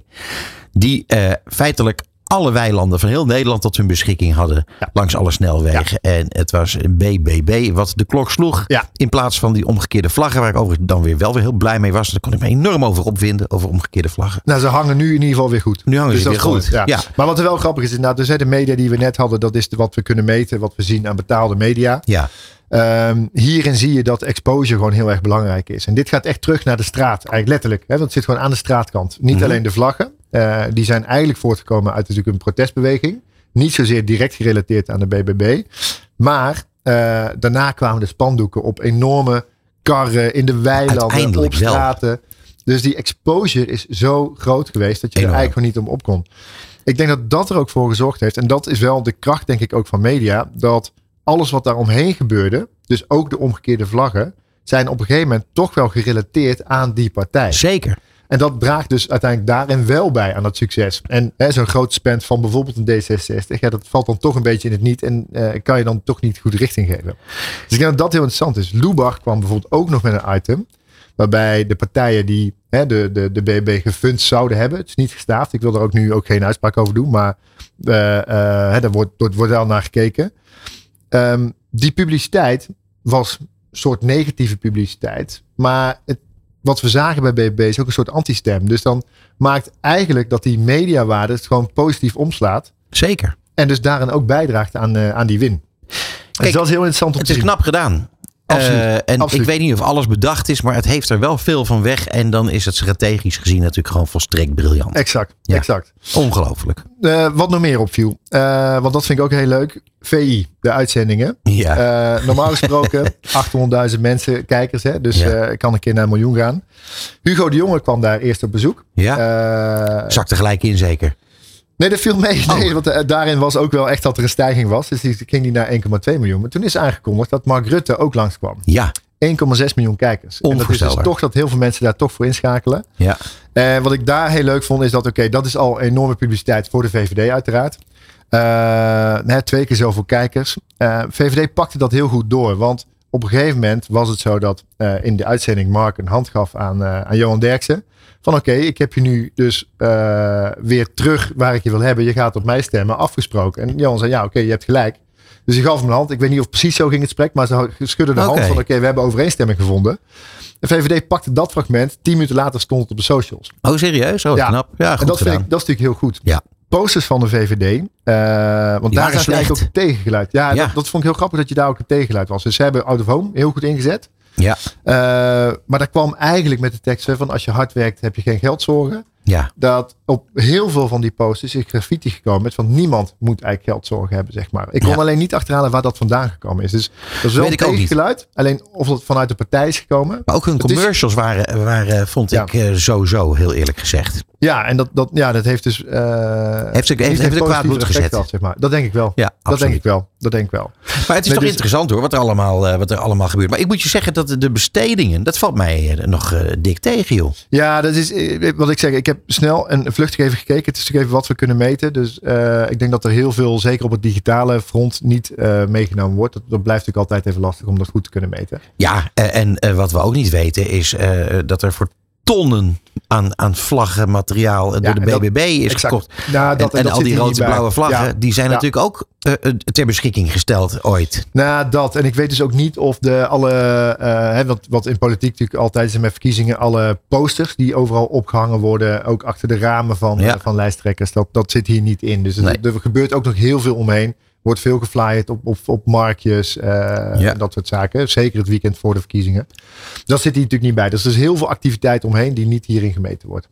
Die eh, feitelijk alle weilanden van heel Nederland tot hun beschikking hadden. Ja. Langs alle snelwegen. En het was een BBB wat de klok sloeg. Ja. In plaats van die omgekeerde vlaggen. Waar ik overigens dan weer wel weer heel blij mee was. Daar kon ik me enorm over opwinden. Over omgekeerde vlaggen. Nou, ze hangen nu in ieder geval weer goed. Nu hangen Dus ze dat weer goed. Ja. Ja. Maar wat er wel grappig is, inderdaad, dus hè, de media die we net hadden, dat is de- wat we kunnen meten, wat we zien aan betaalde media. Ja, Ehm, hierin zie je dat exposure gewoon heel erg belangrijk is. En dit gaat echt terug naar de straat, eigenlijk letterlijk. Hè, want het zit gewoon aan de straatkant. Niet Mhm. alleen de vlaggen, eh, die zijn eigenlijk voortgekomen uit natuurlijk een protestbeweging. Niet zozeer direct gerelateerd aan de BBB. Maar eh, daarna kwamen de spandoeken op enorme karren in de weilanden, op wel. straten. Dus die exposure is zo groot geweest dat je Enorm. er eigenlijk gewoon niet om op kon. Ik denk dat dat er ook voor gezorgd heeft. En dat is wel de kracht, denk ik, ook van media. Dat alles wat daar omheen gebeurde, dus ook de omgekeerde vlaggen, zijn op een gegeven moment toch wel gerelateerd aan die partij. zeker. En dat draagt dus uiteindelijk daarin wel bij aan dat succes. En zo'n groot spend van bijvoorbeeld een D66, ja, dat valt dan toch een beetje in het niet en eh, kan je dan toch niet goed richting geven. Dus ik denk dat dat heel interessant is. Lubach kwam bijvoorbeeld ook nog met een item. Waarbij de partijen die hè, de, de, de BB gefund zouden hebben. Het is niet gestaafd. Ik wil er ook nu ook geen uitspraak over doen. Maar eh, hè, daar wordt, wordt, wordt wel naar gekeken. Ehm, die publiciteit was een soort negatieve publiciteit. Maar het, wat we zagen bij BBB is ook een soort antistem. Dus dan maakt eigenlijk dat die mediawaarde het gewoon positief omslaat. Zeker. En dus daarin ook bijdraagt aan, eh, aan die win. dus dat is heel interessant om Het te is zien. knap gedaan. Absoluut, Eh, en absoluut. ik weet niet of alles bedacht is, maar het heeft er wel veel van weg. En dan is het strategisch gezien natuurlijk gewoon volstrekt briljant. Exact, Ja. exact. Ongelooflijk. Eh, wat nog meer opviel, eh, want dat vind ik ook heel leuk. VI, de uitzendingen. Ja. Normaal gesproken 800.000 mensen, kijkers. Hè? Dus Ja. ik kan een keer naar een miljoen gaan. Hugo de Jonge kwam daar eerst op bezoek. ja. Zak er gelijk in zeker. Nee, dat viel mee. Oh. Want eh, daarin was ook wel echt dat er een stijging was. Dus die ging die naar 1,2 miljoen. Maar toen is aangekondigd dat Mark Rutte ook langskwam. Ja. 1,6 miljoen kijkers. En dat is dus toch dat heel veel mensen daar toch voor inschakelen. Ja. En wat ik daar heel leuk vond is dat, oké, dat is al enorme publiciteit voor de VVD uiteraard. Eh, hè, twee keer zoveel kijkers. Eh, VVD pakte dat heel goed door. Want op een gegeven moment was het zo dat eh, in de uitzending Mark een hand gaf aan, eh, aan Johan Derksen. Van oké, ik heb je nu dus eh, weer terug waar ik je wil hebben. Je gaat op mij stemmen, afgesproken. En Johan zei ja, oké, je hebt gelijk. Dus hij gaf hem een hand. Ik weet niet of precies zo ging het gesprek, maar ze schudden de hand van oké, we hebben overeenstemming gevonden. De VVD pakte dat fragment. Tien minuten later stond het op de socials. Oh, serieus? Oh, Ja. knap. Ja, en goed dat, vind ik, dat is natuurlijk heel goed. Ja. Posters van de VVD. eh, want daar zijn slecht. eigenlijk ook een tegengeluid. Ja, Ja. Dat, dat vond ik heel grappig dat je daar ook een tegengeluid was. Dus ze hebben Out of Home heel goed ingezet. Ja. Eh, maar daar kwam eigenlijk met de tekst van als je hard werkt heb je geen geldzorgen. Ja. Dat op heel veel van die posters is graffiti gekomen met van niemand moet eigenlijk geldzorgen hebben, zeg maar. Ik kon Ja. alleen niet achterhalen waar dat vandaan gekomen is. Dus dat is wel Weet een tegengeluid. Alleen of dat vanuit de partij is gekomen. Maar ook hun is- commercials waren, waren vond Ja. ik eh, sowieso, heel eerlijk gezegd. Ja, en dat, dat, ja, dat heeft dus. eh, Heeft ze- heeft- kwaad bloed gezet. zeg maar. Dat denk ik wel. Ja, dat absoluut. denk ik wel. Dat denk ik wel. Maar het is Nee, toch dus- interessant hoor, wat er, allemaal, eh, wat er allemaal gebeurt. Maar ik moet je zeggen dat de- bestedingen, dat valt mij eh, nog eh, dik tegen joh. Ja, dat is wat ik zeg. Ik heb snel en vluchtig even gekeken. Het is natuurlijk even wat we kunnen meten. Dus ik denk dat er heel veel, zeker op het digitale front, niet meegenomen wordt. Dat, dat blijft natuurlijk altijd even lastig om dat goed te kunnen meten. Ja, en wat we ook niet weten is dat er voor tonnen aan, aan vlaggen materiaal eh, Ja, door de dat- BBB is exact. gekocht. Nou, dat, en en dat al die rode blauwe vlaggen, Ja. die zijn Ja. natuurlijk ook eh, eh, ter beschikking gesteld ooit. Nou, dat. En ik weet dus ook niet of de alle, hè, wat, wat in politiek natuurlijk altijd is met verkiezingen, alle posters die overal opgehangen worden, ook achter de ramen van, van lijsttrekkers, dat, dat zit hier niet in. Dus er- er, gebeurt ook nog heel veel omheen. Wordt veel geflyerd op, op, op marktjes, eh, Ja. en dat soort zaken. Zeker het weekend voor de verkiezingen. Dat zit hier natuurlijk niet bij. Dus er is heel veel activiteit omheen die niet hierin gemeten wordt.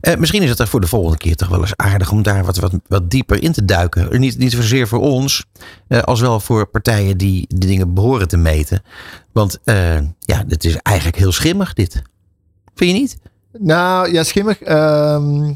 Eh, misschien is het er voor de volgende keer toch wel eens aardig om daar wat, wat, wat dieper in te duiken. Niet, niet zozeer voor ons, eh, als wel voor partijen die de dingen behoren te meten. Want eh, ja, het is eigenlijk heel schimmig dit. Vind je niet? Nou ja, schimmig. ehm,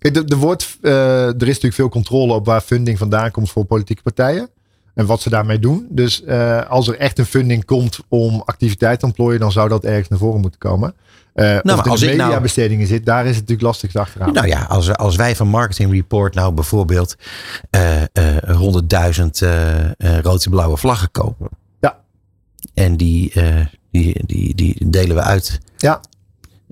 er, er, wordt, eh, er is natuurlijk veel controle op waar funding vandaan komt voor politieke partijen. En wat ze daarmee doen. Dus eh, als er echt een funding komt om activiteit te ontplooien, dan zou dat ergens naar voren moeten komen. Eh maar als de nou- mediabestedingen zit, daar is het natuurlijk lastig achteraan. Nou ja, als, als wij van Marketing Report nou bijvoorbeeld eh eh 100.000 eh eh, rood-blauwe vlaggen kopen. Ja. En die, die, die, die delen we uit. Ja.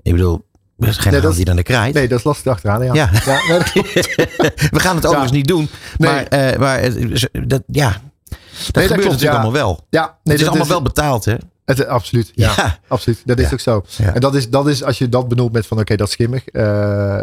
Ik bedoel, er is geen Nee, dat die dan de kraait. Nee, dat is lastig achteraan. Ja. Ja. nee, dat. We gaan het overigens niet doen. Nee. Maar, eh, maar het- dat, ja, dat dat gebeurt klopt, natuurlijk allemaal wel. ja, nee, het is dat allemaal wel betaald, hè? Het, absoluut, ja, Ja. absoluut. Dat is ook zo. En dat is, dat is, als je dat benoemt met van oké, dat is schimmig. eh,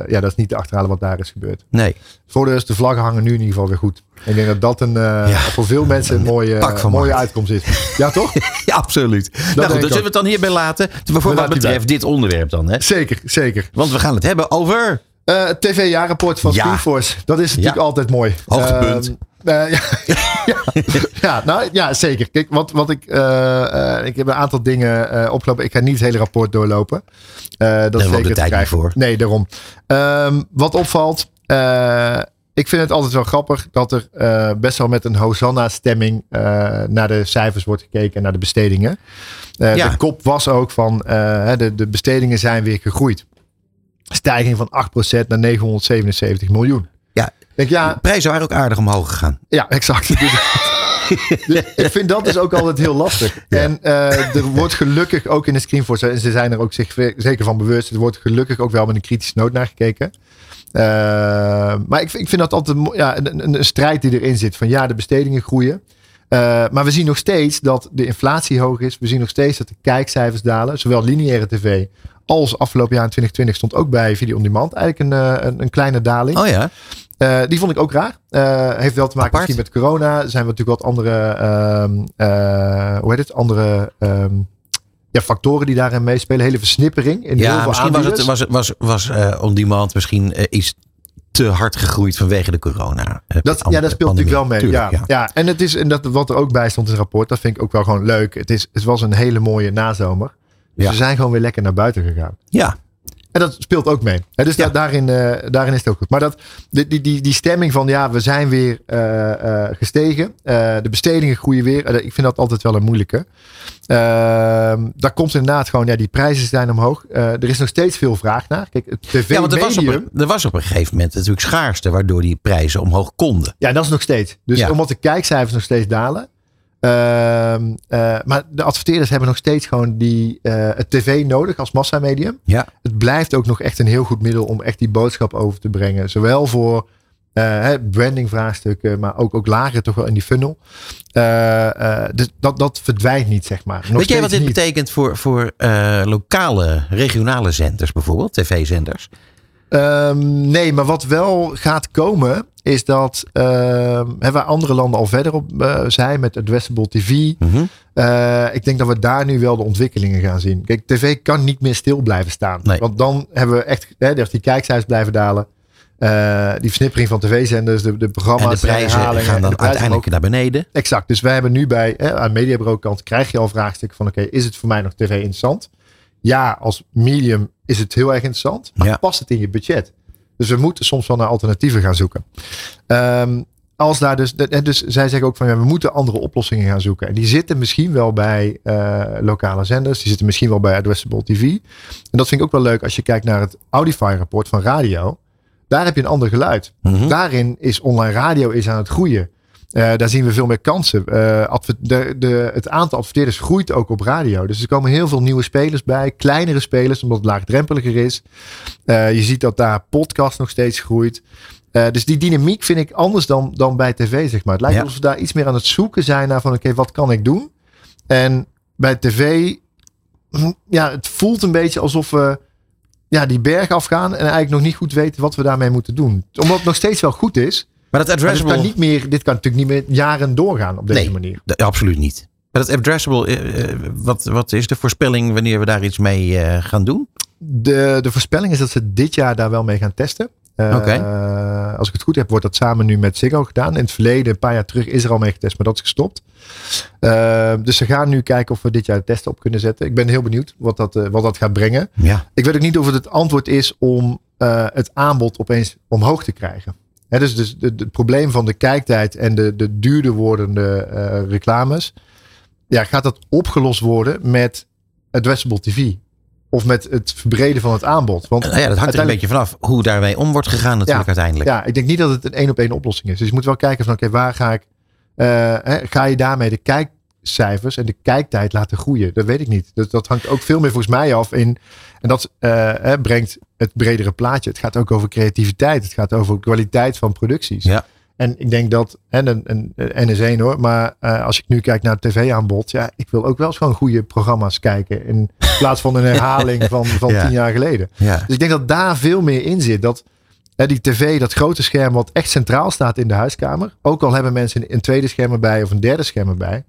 ja, dat is niet te achterhalen wat daar is gebeurd. Nee. Voordeel is, de vlaggen hangen nu in ieder geval weer goed. Ik denk dat dat een, eh, voor veel mensen een mooie, mooie uitkomst is. Ja, toch? Ja, absoluut. nou goed, dan zullen we het dan hierbij laten. Voor wat betreft dit onderwerp dan, hè? zeker, zeker. Want we gaan het hebben over... Eh, het TV-jaarrapport van Ja. Screenforce. Dat is natuurlijk Ja. altijd mooi. Hoogtepunt. Ehm, eh, ja, ja, ja, nou ja, zeker. Kijk, wat, wat ik, eh, eh, ik heb een aantal dingen opgelopen. Ik ga niet het hele rapport doorlopen. Dat is de zeker te tijd niet voor. Nee, daarom. Ehm, wat opvalt. ik vind het altijd wel grappig dat er best wel met een Hosanna-stemming naar de cijfers wordt gekeken en naar de bestedingen. Ja. De kop was ook van de, de bestedingen zijn weer gegroeid. Stijging van 8% naar 977 miljoen. Ja. Denk, ja, De prijzen waren ook aardig omhoog gegaan. ja, exact. Dus ik vind dat dus ook altijd heel lastig. En eh, er wordt gelukkig ook in de Screenforce, en ze zijn er ook zich zeker van bewust, er wordt gelukkig ook wel met een kritische noot naar gekeken. Eh, maar ik, ik vind dat altijd ja, een, een, een strijd die erin zit. Van ja, de bestedingen groeien. Eh, maar we zien nog steeds dat de inflatie hoog is. We zien nog steeds dat de kijkcijfers dalen. Zowel lineaire tv als afgelopen jaar in 2020 stond ook bij Video On Demand eigenlijk een, een, een kleine daling. Oh ja. Eh, die vond ik ook raar. Eh, heeft wel te maken Apart. misschien met corona. Er zijn natuurlijk wat andere, ehm, eh, hoe heet het? Andere ehm, ja, factoren die daarin meespelen. Hele versnippering in heel Ja, veel misschien was het, aanbieders. was, het- was, was on demand misschien iets te hard gegroeid vanwege de corona. eh, Dat, ja, dat speelt natuurlijk wel mee. Tuurlijk, ja, ja. ja. en het is en dat, wat er ook bij stond in het rapport, dat vind ik ook wel gewoon leuk. Het, is, het was een hele mooie nazomer. Dus Ja. we zijn gewoon weer lekker naar buiten gegaan. Ja, En dat speelt ook mee. Dus Ja. da- daarin, eh, daarin is het ook goed. Maar dat, die, die, die, die stemming van ja, we zijn weer eh, eh, gestegen. De bestedingen groeien weer. Ik vind dat altijd wel een moeilijke. Ehm, daar komt inderdaad gewoon, ja, die prijzen zijn omhoog. Er is nog steeds veel vraag naar. Kijk, het ja want er was, op, een- er was op een gegeven moment natuurlijk schaarste, waardoor die prijzen omhoog konden. Ja, dat is nog steeds. Dus Ja. omdat de kijkcijfers nog steeds dalen. Ehm, eh, maar de adverteerders hebben nog steeds gewoon die, eh, het tv nodig als massamedium. Ja. Het blijft ook nog echt een heel goed middel om echt die boodschap over te brengen. Zowel voor eh, hè, branding vraagstukken, maar ook, ook lager toch wel in die funnel. Eh, eh, dus dat, dat verdwijnt niet, zeg maar. Nog Weet jij wat dit niet. betekent voor, voor eh, lokale, regionale zenders bijvoorbeeld, tv-zenders? Ehm, nee, maar wat wel gaat komen, is dat hè, waar andere landen al verder op eh, zijn met addressable TV. Mhm. Eh, ik denk dat we daar nu wel de ontwikkelingen gaan zien. Kijk, tv kan niet meer stil blijven staan. Nee. Want dan hebben we echt, hè, die kijkcijfers blijven dalen. Eh, die versnippering van tv-zenders, de, de En programma's, de prijzen gaan en dan de prijzen uiteindelijk naar beneden. Exact. Dus wij hebben nu bij, hè, aan mediabureau kant, krijg je al vraagstukken van, oké, is het voor mij nog tv interessant? Ja, als medium is het heel erg interessant. Maar Ja. past het in je budget? Dus we moeten soms wel naar alternatieven gaan zoeken. Ehm, als daar dus, en dus zij zeggen ook van ja, we moeten andere oplossingen gaan zoeken. En die zitten misschien wel bij eh, lokale zenders, die zitten misschien wel bij Addressable TV. En dat vind ik ook wel leuk als je kijkt naar het Audify-rapport van radio. Daar heb je een ander geluid. Mhm. Daarin is online radio is aan het groeien. Eh, daar zien we veel meer kansen. Eh, adver- de, de, het aantal adverteerders groeit ook op radio. Dus er komen heel veel nieuwe spelers bij. Kleinere spelers, omdat het laagdrempeliger is. Eh, je ziet dat daar podcast nog steeds groeit. Dus die dynamiek vind ik anders dan, dan bij tv, zeg maar. Het lijkt Ja. alsof we daar iets meer aan het zoeken zijn naar van... oké, wat kan ik doen? En bij tv... hm, Ja, het voelt een beetje alsof we ja, die berg afgaan... en eigenlijk nog niet goed weten wat we daarmee moeten doen. Omdat het nog steeds wel goed is... Maar dat Maar dit addressable... kan, niet meer, dit kan natuurlijk niet meer jaren doorgaan op deze Nee. manier. Absoluut niet. Maar dat addressable, eh, eh, wat, wat is de voorspelling wanneer we daar iets mee eh, gaan doen? de, de voorspelling is dat ze dit jaar daar wel mee gaan testen. Uh. Als ik het goed heb, wordt dat samen nu met Ziggo gedaan. In het verleden, een paar jaar terug, is er al mee getest, maar dat is gestopt. Uh, dus ze gaan nu kijken of we dit jaar de testen op kunnen zetten. Ik ben heel benieuwd wat dat, uh, wat dat gaat brengen. Ja. Ik weet ook niet of het het antwoord is om het aanbod opeens omhoog te krijgen. He, dus dus het probleem van de kijktijd en de, de duurder wordende uh, reclames. Ja, gaat dat opgelost worden met addressable TV? Of met het verbreden van het aanbod? Want nou ja, dat hangt er een beetje vanaf hoe daarmee om wordt gegaan natuurlijk ja, uiteindelijk. Ja, ik denk niet dat het een één op één oplossing is. Dus je moet wel kijken van oké, okay, waar ga ik... Uh, hè, ga je daarmee de kijkcijfers en de kijktijd laten groeien? Dat weet ik niet. Dat, dat hangt ook veel meer volgens mij af in... En dat uh, hè, brengt het bredere plaatje. Het gaat ook over creativiteit. Het gaat over kwaliteit van producties. Ja. En ik denk dat, en een, een is één hoor, maar uh, als ik nu kijk naar het tv-aanbod, ja, ik wil ook wel eens gewoon goede programma's kijken. In plaats van een herhaling van, van ja. tien jaar geleden. Ja. Dus ik denk dat daar veel meer in zit. Dat hè, die tv, dat grote scherm wat echt centraal staat in de huiskamer. Ook al hebben mensen een, een tweede scherm erbij of een derde scherm erbij.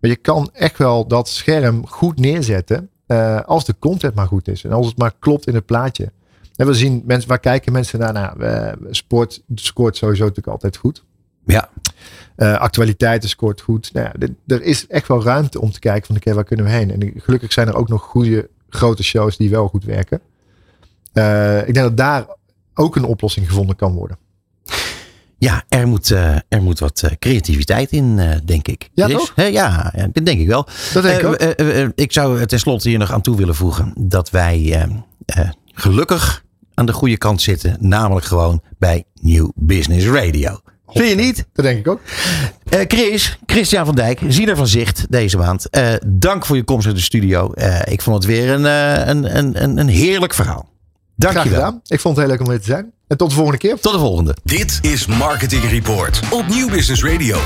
Maar je kan echt wel dat scherm goed neerzetten. Uh, als de content maar goed is. En als het maar klopt in het plaatje. En we zien mensen, waar kijken mensen naar? Nou, uh, sport scoort sowieso natuurlijk altijd goed. Ja. Uh, actualiteiten scoort goed. Nou ja, dit, er is echt wel ruimte om te kijken van oké, okay, waar kunnen we heen? En gelukkig zijn er ook nog goede grote shows die wel goed werken. Ik denk dat daar ook een oplossing gevonden kan worden. Ja, er moet, uh, er moet wat uh, creativiteit in, uh, denk ik. Ja, toch? Ja, ja, dat denk ik wel. Dat denk ik ook. ik zou tenslotte hier nog aan toe willen voegen dat wij gelukkig aan de goede kant zitten. Namelijk gewoon bij New Business Radio. Vind je niet? Dat denk ik ook. Uh, Chris, Christian van Dijk, ziener van zicht deze maand. Uh, dank voor je komst uit de studio. Uh, ik vond het weer een, een, een, een heerlijk verhaal. Dank Graag je wel. gedaan. Ik vond het heel leuk om hier te zijn. En tot de volgende keer. Tot de volgende. Dit is Marketing Report op Nieuw Business Radio.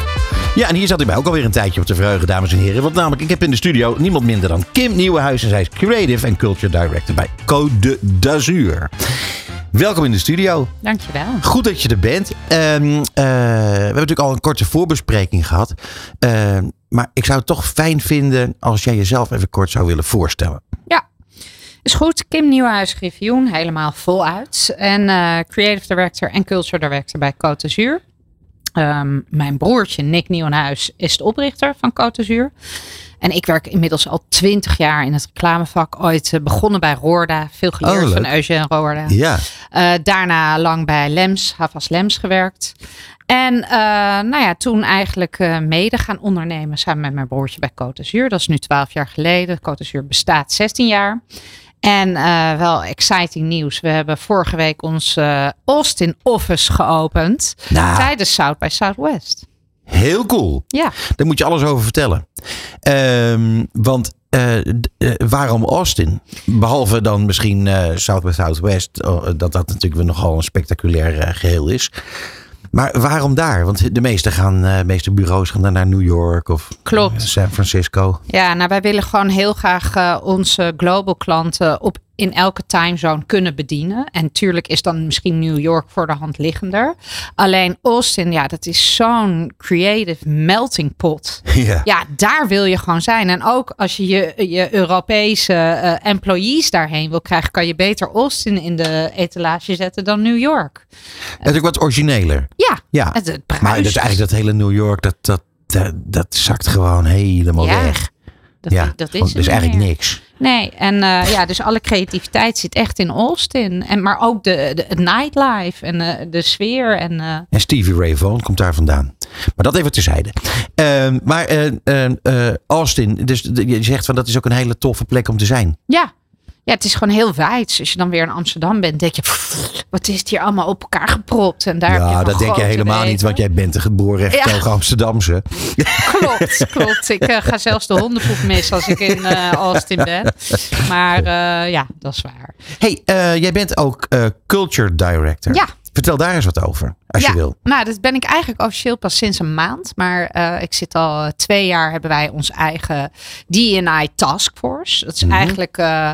Ja, en hier zat ik mij ook alweer een tijdje op te verheugen, dames en heren. Want namelijk, ik heb in de studio niemand minder dan Kim Nieuwenhuis. En zij is Creative and Culture Director bij Code d'Azur. Welkom in de studio. Dankjewel. Goed dat je er bent. Um, uh, we hebben natuurlijk al een korte voorbespreking gehad. Uh, maar ik zou het toch fijn vinden als jij jezelf even kort zou willen voorstellen. Ja, is goed. Kim Nieuwhuis Griffioen, helemaal voluit. En uh, Creative Director en Culture Director bij Côte d'Azur. Um, mijn broertje Nick Nieuwenhuis is de oprichter van Côte d'Azur. En ik werk inmiddels al twintig jaar in het reclamevak. Ooit uh, begonnen bij Roorda. Veel geleerd Oh, van. Eugène Roorda. Ja, Uh, daarna lang bij Lems, Havas Lems gewerkt. En uh, nou ja, toen eigenlijk uh, mede gaan ondernemen samen met mijn broertje bij Côte d'Azur. Dat is nu 12 jaar geleden. Côte d'Azur bestaat 16 jaar. En uh, wel exciting nieuws. We hebben vorige week ons uh, Austin office geopend. Nou. Tijdens South by Southwest. heel cool. Ja, Daar moet je alles over vertellen. Um, want uh, uh, waarom Austin? Behalve dan misschien South by Southwest, oh, dat dat natuurlijk nogal een spectaculair geheel is. Maar waarom daar? Want de meeste, gaan, de meeste bureaus gaan dan naar New York of Klopt. San Francisco. Ja, nou wij willen gewoon heel graag onze global klanten op in elke timezone kunnen bedienen. En tuurlijk is dan misschien New York voor de hand liggender. Alleen Austin, ja, dat is zo'n creative melting pot. Ja. ja, daar wil je gewoon zijn. En ook als je je, je Europese uh, employees daarheen wil krijgen, kan je beter Austin in de etalage zetten dan New York. Het is ook wat origineler. Ja, ja. Het, het maar dat eigenlijk dat hele New York, dat, dat, dat, dat zakt gewoon helemaal ja. weg. Dat, ja, dat is dus eigenlijk meer. niks. Nee, en uh, ja, dus alle creativiteit zit echt in Austin. En, maar ook de, de, het nightlife en uh, de sfeer. En, uh... en Stevie Ray Vaughan komt daar vandaan. Maar dat even terzijde. Uh, maar Austin, dus je zegt van dat is ook een hele toffe plek om te zijn. Ja, ja, het is gewoon heel wijd. Als je dan weer in Amsterdam bent, denk je, pff, wat is het hier allemaal op elkaar gepropt? En daar ja, dat denk je helemaal weten. niet, want jij bent een geboren ja. Amsterdamse. Klopt, klopt. Ik uh, ga zelfs de hondenpoep mis als ik in uh, Austin ben. Maar uh, ja, dat is waar. hey, jij bent ook culture director. Ja. Vertel daar eens wat over, als ja, je wil. Nou, dat ben ik eigenlijk officieel pas sinds een maand. Maar uh, ik zit al twee jaar, hebben wij ons eigen D&I Taskforce. Dat is mm -hmm. eigenlijk uh,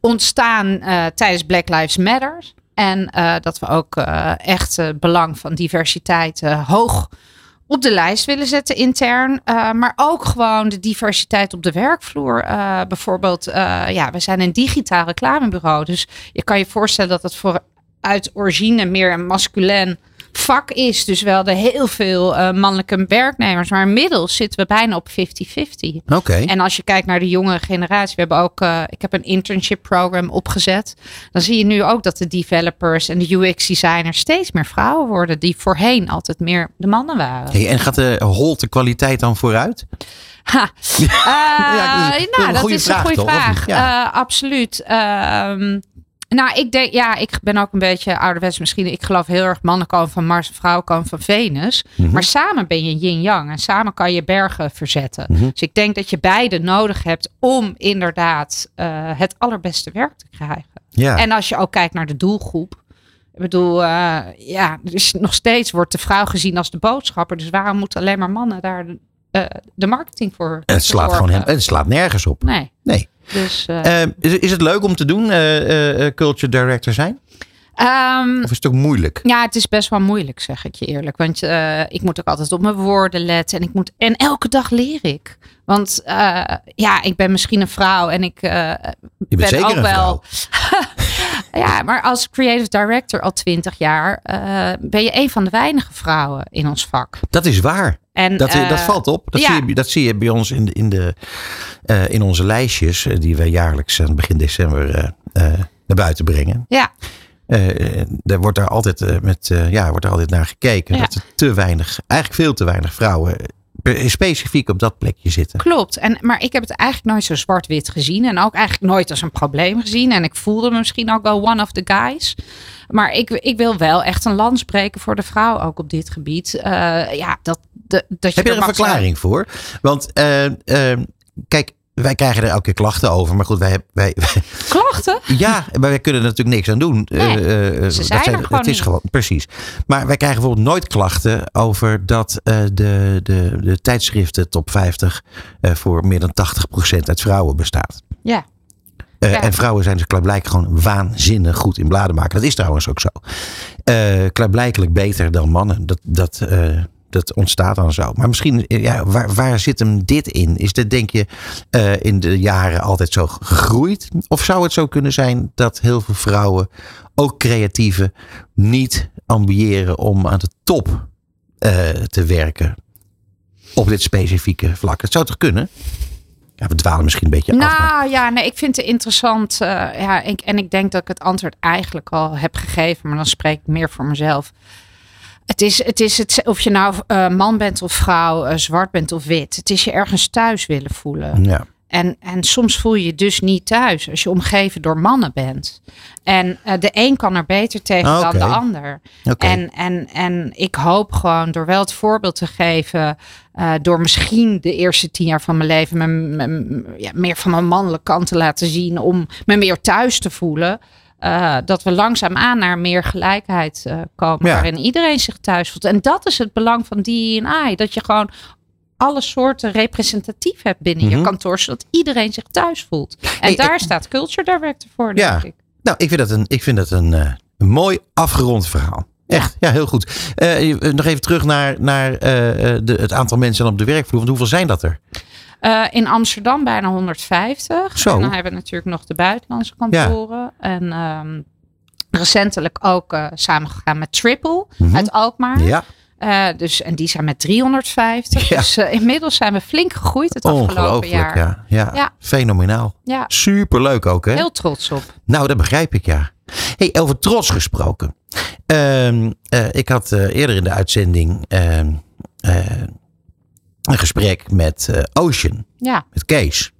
ontstaan uh, tijdens Black Lives Matter. En dat we ook echt het belang van diversiteit hoog op de lijst willen zetten intern. Maar ook gewoon de diversiteit op de werkvloer. Bijvoorbeeld, ja, we zijn een digitaal reclamebureau. Dus je kan je voorstellen dat het voor uit origine meer een masculin vak is. Dus wel de heel veel uh, mannelijke werknemers. Maar inmiddels zitten we bijna op 50-50. Oké. En als je kijkt naar de jonge generatie. We hebben ook, uh, ik heb een internship program opgezet. Dan zie je nu ook dat de developers en de UX designers steeds meer vrouwen worden. Die voorheen altijd meer de mannen waren. Hey, en gaat de holte kwaliteit dan vooruit? Ha. Uh, ja, nou, dat is een goede toch, vraag. Ja. Absoluut. Nou, ik denk, ja, ik ben ook een beetje ouderwets misschien. Ik geloof heel erg mannen komen van Mars, vrouwen komen van Venus. Mm -hmm. Maar samen ben je yin-yang en samen kan je bergen verzetten. Mm -hmm. Dus ik denk dat je beide nodig hebt om inderdaad uh, het allerbeste werk te krijgen. Ja. En als je ook kijkt naar de doelgroep. Ik bedoel, uh, ja, dus nog steeds wordt de vrouw gezien als de boodschapper. Dus waarom moeten alleen maar mannen daar uh, de marketing voor? Het slaat gewoon hem, het slaat nergens op. Nee. Nee. Dus, uh, uh, is, is, het leuk om te doen, uh, culture director zijn? Um, of is het ook moeilijk? Ja, het is best wel moeilijk, zeg ik je eerlijk. Want ik moet ook altijd op mijn woorden letten. En, ik moet, en elke dag leer ik. Want ja, ik ben misschien een vrouw en ik je ben ook een wel. ja, maar als creative director al twintig jaar ben je een van de weinige vrouwen in ons vak. Dat is waar. En, dat, uh, dat valt op. Dat, ja. zie je, dat zie je bij ons in, de, in, de, uh, in onze lijstjes, die wij jaarlijks aan begin december naar buiten brengen. Ja. daar wordt daar altijd, met, ja, wordt er altijd naar gekeken. Ja. Dat er te weinig, eigenlijk veel te weinig vrouwen specifiek op dat plekje zitten. Klopt. En, maar ik heb het eigenlijk nooit zo zwart-wit gezien. En ook eigenlijk nooit als een probleem gezien. En ik voelde me misschien ook wel one of the guys. Maar ik, ik wil wel echt een lans breken voor de vrouw ook op dit gebied. Uh, ja, dat, de, dat je Heb je er een verklaring zijn. voor? Want uh, uh, kijk, wij krijgen er elke keer klachten over. Maar goed, wij hebben. Wij, wij, klachten? Ja, maar wij kunnen er natuurlijk niks aan doen. Nee, uh, ze zijn zijn, er gewoon Het is niet. gewoon, precies. Maar wij krijgen bijvoorbeeld nooit klachten over dat uh, de, de, de tijdschriften top 50 uh, voor meer dan 80% uit vrouwen bestaat. Ja. Uh, Ja. En vrouwen zijn dus klaarblijkelijk gewoon waanzinnig goed in bladen maken. Dat is trouwens ook zo. Uh, klaarblijkelijk beter dan mannen. Dat, dat, uh, dat ontstaat dan zo. Maar misschien, ja, waar, waar zit hem dit in? Is dit, denk je, uh, in de jaren altijd zo gegroeid? Of zou het zo kunnen zijn dat heel veel vrouwen, ook creatieven, niet ambiëren om aan de top te werken? Op dit specifieke vlak. Het zou toch kunnen? Ja, we dwalen misschien een beetje nou, af. Maar... ja, nee, ik vind het interessant. Uh, ja, ik, en ik denk dat ik het antwoord eigenlijk al heb gegeven, maar dan spreek ik meer voor mezelf. Het is, het is het, of je nou uh, man bent of vrouw, uh, zwart bent of wit. Het is je ergens thuis willen voelen. Ja. En, en soms voel je je dus niet thuis als je omgeven door mannen bent. En uh, de een kan er beter tegen okay. dan de ander. Okay. En, en, en ik hoop gewoon door wel het voorbeeld te geven. Uh, door misschien de eerste tien jaar van mijn leven me, me, ja, meer van mijn mannelijke kant te laten zien. Om me meer thuis te voelen. Uh, dat we langzaamaan naar meer gelijkheid uh, komen. Ja. Waarin iedereen zich thuis voelt. En dat is het belang van DI. Dat je gewoon alle soorten representatief hebt binnen Mhm. je kantoor, zodat iedereen zich thuis voelt. En Hey, daar ik- staat Culture Director voor, Ja. denk ik. Nou, ik vind dat een, ik vind dat een, eh, een mooi afgerond verhaal. Echt, ja, heel goed. Eh, nog even terug naar, naar eh, eh, de, het aantal mensen op de werkvloer. Want hoeveel zijn dat er? Eh, in Amsterdam bijna 150. Zo. En dan hebben we natuurlijk nog de buitenlandse kantoren. En ehm, recentelijk ook eh, samengegaan met Triple Mhm. uit Alkmaar. Ja, Eh, dus, en die zijn met 350. Ja. Dus inmiddels zijn we flink gegroeid het afgelopen jaar. Ja. Ja. Ja. fenomenaal. Ja, Superleuk ook, hè? heel trots op. Nou, dat begrijp ik, ja. Hey, over trots gesproken. Ehm, eh, ik had eerder in de uitzending ehm, eh, een gesprek met eh, Ocean, Ja, met Kees.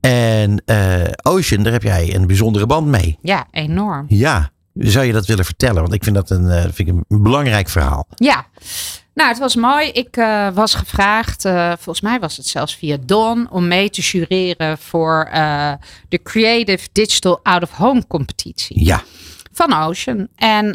En eh, Ocean, daar heb jij een bijzondere band mee. ja, enorm. Ja, zou je dat willen vertellen? Want ik vind dat een, eh, vind ik een belangrijk verhaal. Ja, nou, het was mooi. Ik was gevraagd, volgens mij was het zelfs via Don, om mee te jureren voor de Creative Digital Out of Home competitie Ja, van Ocean. En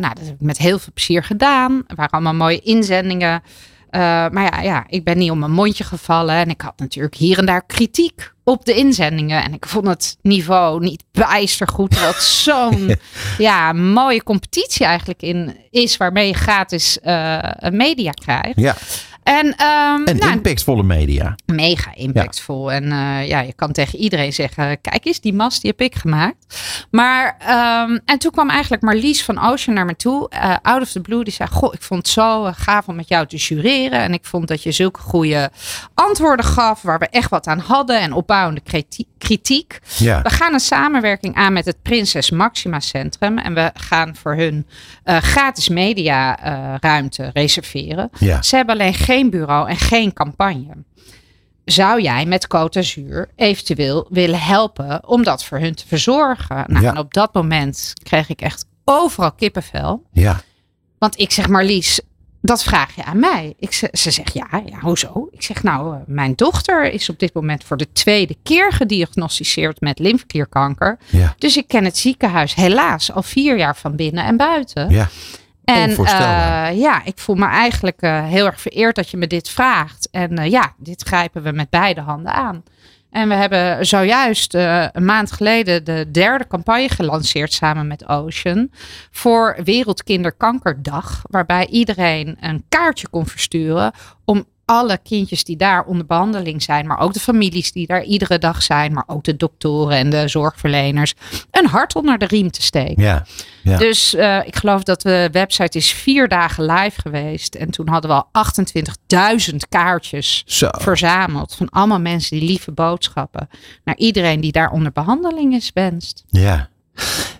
nou, dat heb ik met heel veel plezier gedaan. Er waren allemaal mooie inzendingen. Eh, maar ja, ja, ik ben niet om mijn mondje gevallen. En ik had natuurlijk hier en daar kritiek op de inzendingen. En ik vond het niveau niet bijster goed. Het zo'n ja, mooie competitie eigenlijk in is. Waarmee je gratis eh, media krijgt. Ja. En, ehm, En nou, impactvolle media. mega impactvol. En eh, ja, je kan tegen iedereen zeggen: kijk eens, die mast die heb ik gemaakt. Maar, ehm, en toen kwam eigenlijk Marlies van Ocean naar me toe, eh, out of the blue. Die zei: Goh, ik vond het zo eh, gaaf om met jou te jureren. En ik vond dat je zulke goede antwoorden gaf, waar we echt wat aan hadden. En opbouwende kriti- kritiek. Ja. We gaan een samenwerking aan met het Prinses Maxima Centrum. En we gaan voor hun gratis media ruimte reserveren. Ja. Ze hebben alleen geen bureau en geen campagne. Zou jij met Côte d'Azur eventueel willen helpen om dat voor hun te verzorgen? Nou, Ja. en op dat moment kreeg ik echt overal kippenvel. Ja. Want ik zeg, Marlies, dat vraag je aan mij. Ik ze, ze zegt, ja, ja, hoezo? Ik zeg, nou, eh, mijn dochter is op dit moment voor de tweede keer gediagnosticeerd met lymfeklierkanker. Ja. Dus ik ken het ziekenhuis helaas al vier jaar van binnen en buiten. Ja. En eh, ja, ik voel me eigenlijk eh, heel erg vereerd dat je me dit vraagt. En eh, ja, dit grijpen we met beide handen aan. En we hebben zojuist een maand geleden de derde campagne gelanceerd samen met Ocean. Voor Wereldkinderkankerdag. Waarbij iedereen een kaartje kon versturen om alle kindjes die daar onder behandeling zijn, maar ook de families die daar iedere dag zijn, maar ook de doktoren en de zorgverleners, een hart onder de riem te steken. Ja. Ja. Dus eh, ik geloof dat de website is vier dagen live geweest. En toen hadden we al 28.000 kaartjes Zo. verzameld. Van allemaal mensen die lieve boodschappen. Naar iedereen die daar onder behandeling is wenst. Ja.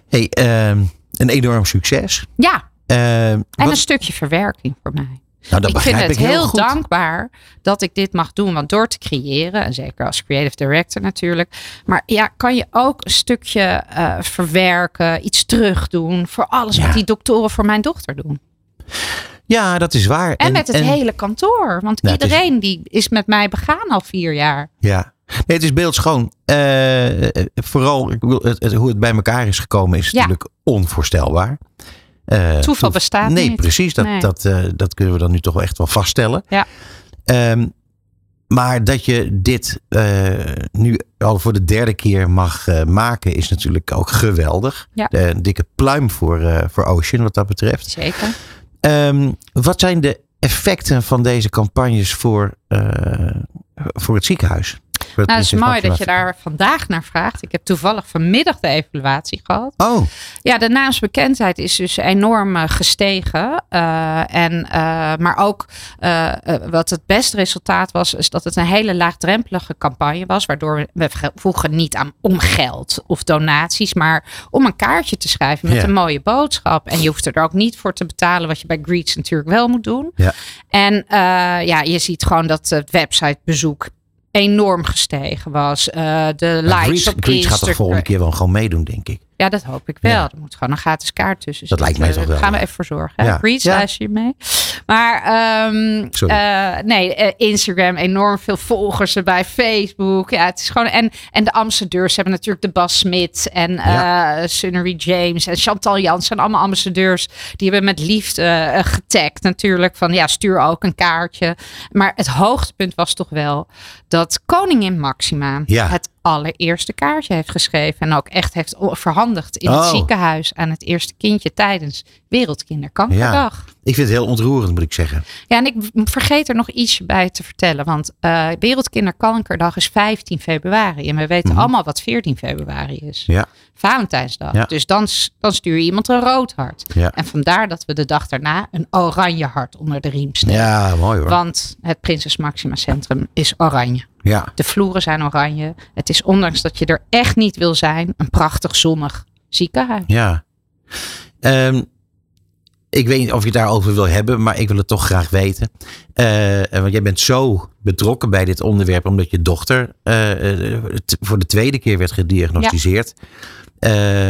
Hey, ehm, een enorm succes. Ja, Ehm, en wat- een stukje verwerking voor mij. Nou, dat ik vind het ik heel, dankbaar dat ik dit mag doen. Want door te creëren, en zeker als creative director natuurlijk. Maar ja, kan je ook een stukje eh, verwerken, iets terugdoen. Voor alles Ja. wat die doktoren voor mijn dochter doen. Ja, dat is waar. En, met het hele kantoor. Want Nou, het is- iedereen die is met mij begaan al vier jaar. Ja. Nee, het is beeldschoon. Eh, vooral het, het- hoe het bij elkaar is gekomen is Ja. natuurlijk onvoorstelbaar. Eh, Toeval bestaat nee, niet. precies. Dat, Nee. Dat, eh, dat kunnen we dan nu toch wel echt wel vaststellen. Ja. Ehm, maar dat je dit eh, nu al voor de derde keer mag maken, is natuurlijk ook geweldig. Ja. Een dikke pluim voor, voor Ocean wat dat betreft. Zeker. Ehm, wat zijn de effecten van deze campagnes voor, voor het ziekenhuis? Nou, het is mooi dat je daar vandaag naar vraagt. Ik heb toevallig vanmiddag de evaluatie gehad. Oh, Ja, de naamsbekendheid is dus enorm eh, gestegen. Eh, en, eh, maar ook wat het beste resultaat was, is dat het een hele laagdrempelige campagne was. Waardoor we, vroegen niet aan om geld of donaties, maar om een kaartje te schrijven met Ja. een mooie boodschap. En je hoeft er ook niet voor te betalen, wat je bij Greets natuurlijk wel moet doen. Ja. En ja, je ziet gewoon dat het websitebezoek enorm gestegen was. Eh, de maar likes Greets, op gaat Instagram. volgende keer wel gewoon meedoen, denk ik. Ja, dat hoop ik wel. Ja. Er moet gewoon een gratis kaart tussen Dat lijkt mij toch wel, Daar gaan we even voor zorgen. Ja. Luister je mee? Maar ehm, eh, nee, eh, Instagram, enorm veel volgers erbij. Facebook. Ja, het is gewoon... En, en de ambassadeurs hebben natuurlijk de Bas Smit en eh Sunnery James en Chantal Jansen. Allemaal ambassadeurs. Die hebben met liefde getagd natuurlijk. Van ja, stuur ook een kaartje. Maar het hoogtepunt was toch wel dat koningin Maxima Ja. het allereerste kaartje heeft geschreven. En ook echt heeft verhandigd in Oh. het ziekenhuis aan het eerste kindje tijdens Wereldkinderkankerdag. Ik vind het heel ontroerend, moet ik zeggen. Ja, en ik vergeet er nog iets bij te vertellen. Want eh Wereldkinderkankerdag is 15 februari. En we weten Mhm. allemaal wat 14 februari is. Ja. Valentijnsdag. Ja. Dus dan, dan stuur je iemand een rood hart. Ja. En vandaar dat we de dag daarna een oranje hart onder de riem steken. Ja, mooi hoor. Want het Prinses Maxima Centrum is oranje. Ja. De vloeren zijn oranje. Het is ondanks dat je er echt niet wil zijn, een prachtig zonnig ziekenhuis. Ja. Ehm, ik weet niet of je het daarover wil hebben, maar ik wil het toch graag weten. Eh, want jij bent zo betrokken bij dit onderwerp, omdat je dochter eh, voor de tweede keer werd gediagnosticeerd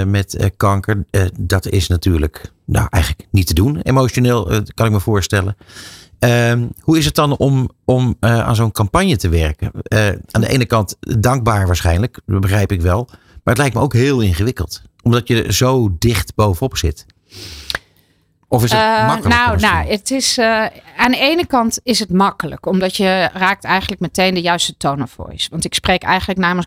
met kanker. Dat is natuurlijk nou, eigenlijk niet te doen, emotioneel, kan ik me voorstellen. Ehm, hoe is het dan om, om eh, aan zo'n campagne te werken? Eh, aan de ene kant dankbaar waarschijnlijk, dat begrijp ik wel. Maar het lijkt me ook heel ingewikkeld. Omdat je zo dicht bovenop zit. Of is het Eh, makkelijk? nou, nou, het is aan de ene kant is het makkelijk, omdat je raakt eigenlijk meteen de juiste tone of voice. Want ik spreek eigenlijk namens,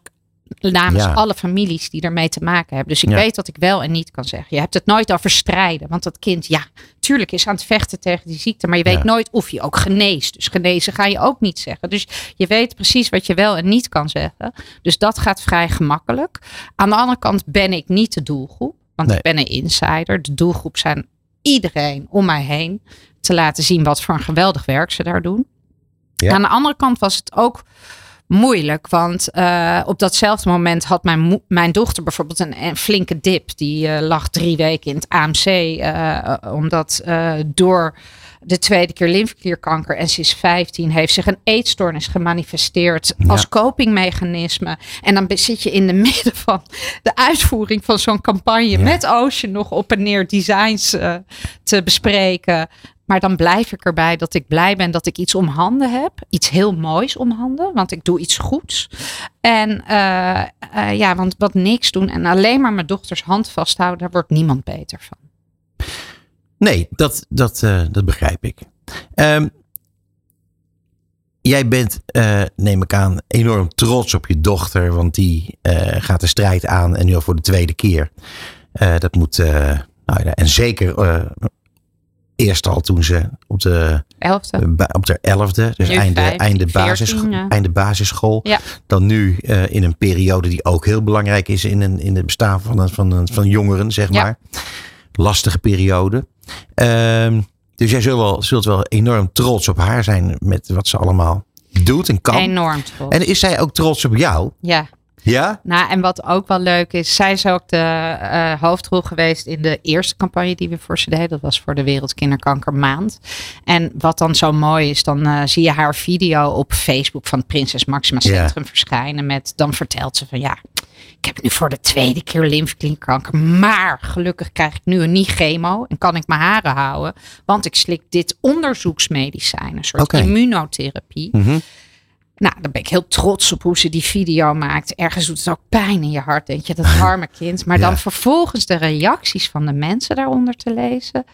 namens Ja. alle families die ermee te maken hebben. Dus ik Ja. weet wat ik wel en niet kan zeggen. Je hebt het nooit over strijden, want dat kind, ja, tuurlijk is aan het vechten tegen die ziekte, maar je weet Ja. nooit of je ook geneest. Dus genezen ga je ook niet zeggen. Dus je weet precies wat je wel en niet kan zeggen. Dus dat gaat vrij gemakkelijk. Aan de andere kant ben ik niet de doelgroep, want Nee. ik ben een insider. De doelgroep zijn iedereen om mij heen te laten zien wat voor een geweldig werk ze daar doen. Ja. Aan de andere kant was het ook moeilijk, want eh, op datzelfde moment had mijn, mijn dochter bijvoorbeeld een, een flinke dip. Die eh, lag drie weken in het AMC, eh, omdat door de tweede keer lymfeklierkanker en is 15 heeft zich een eetstoornis gemanifesteerd Ja. als copingmechanisme. En dan zit je in de midden van de uitvoering van zo'n campagne Ja. met Ocean nog op en neer designs te bespreken. Maar dan blijf ik erbij dat ik blij ben dat ik iets om handen heb. Iets heel moois om handen, want ik doe iets goeds. En eh, eh, ja, want wat niks doen en alleen maar mijn dochters hand vasthouden, daar wordt niemand beter van. Nee, dat, dat, eh, dat begrijp ik. Ehm, jij bent, neem ik aan, enorm trots op je dochter. Want die gaat de strijd aan en nu al voor de tweede keer. Dat moet, nou ja, en zeker eerst al toen ze op de, Elfde. ba- op de elfde, dus Nu einde, 15, einde, 14, basis, ja. einde basisschool. Ja. Dan nu eh, in een periode die ook heel belangrijk is in, een, in het bestaan van, een, van, een, van jongeren, zeg Ja. maar. Lastige periode. Ehm, dus jij zult wel, zult wel enorm trots op haar zijn met wat ze allemaal doet en kan. Enorm trots. En is zij ook trots op jou? ja. Ja? Nou, en wat ook wel leuk is, zij is ook de eh, hoofdrol geweest in de eerste campagne die we voor ze deden. Dat was voor de Wereldkinderkankermaand. En wat dan zo mooi is, dan eh, zie je haar video op Facebook van het Prinses Maxima Ja. Centrum verschijnen. Met, dan vertelt ze van ja, ik heb nu voor de tweede keer lymfeklierkanker. Maar gelukkig krijg ik nu een niet chemo en kan ik mijn haren houden. Want ik slik dit onderzoeksmedicijn, een soort immunotherapie. Mhm. Nou, dan ben ik heel trots op hoe ze die video maakt. Ergens doet het ook pijn in je hart, denk je, dat arme kind. Maar Ja. dan vervolgens de reacties van de mensen daaronder te lezen.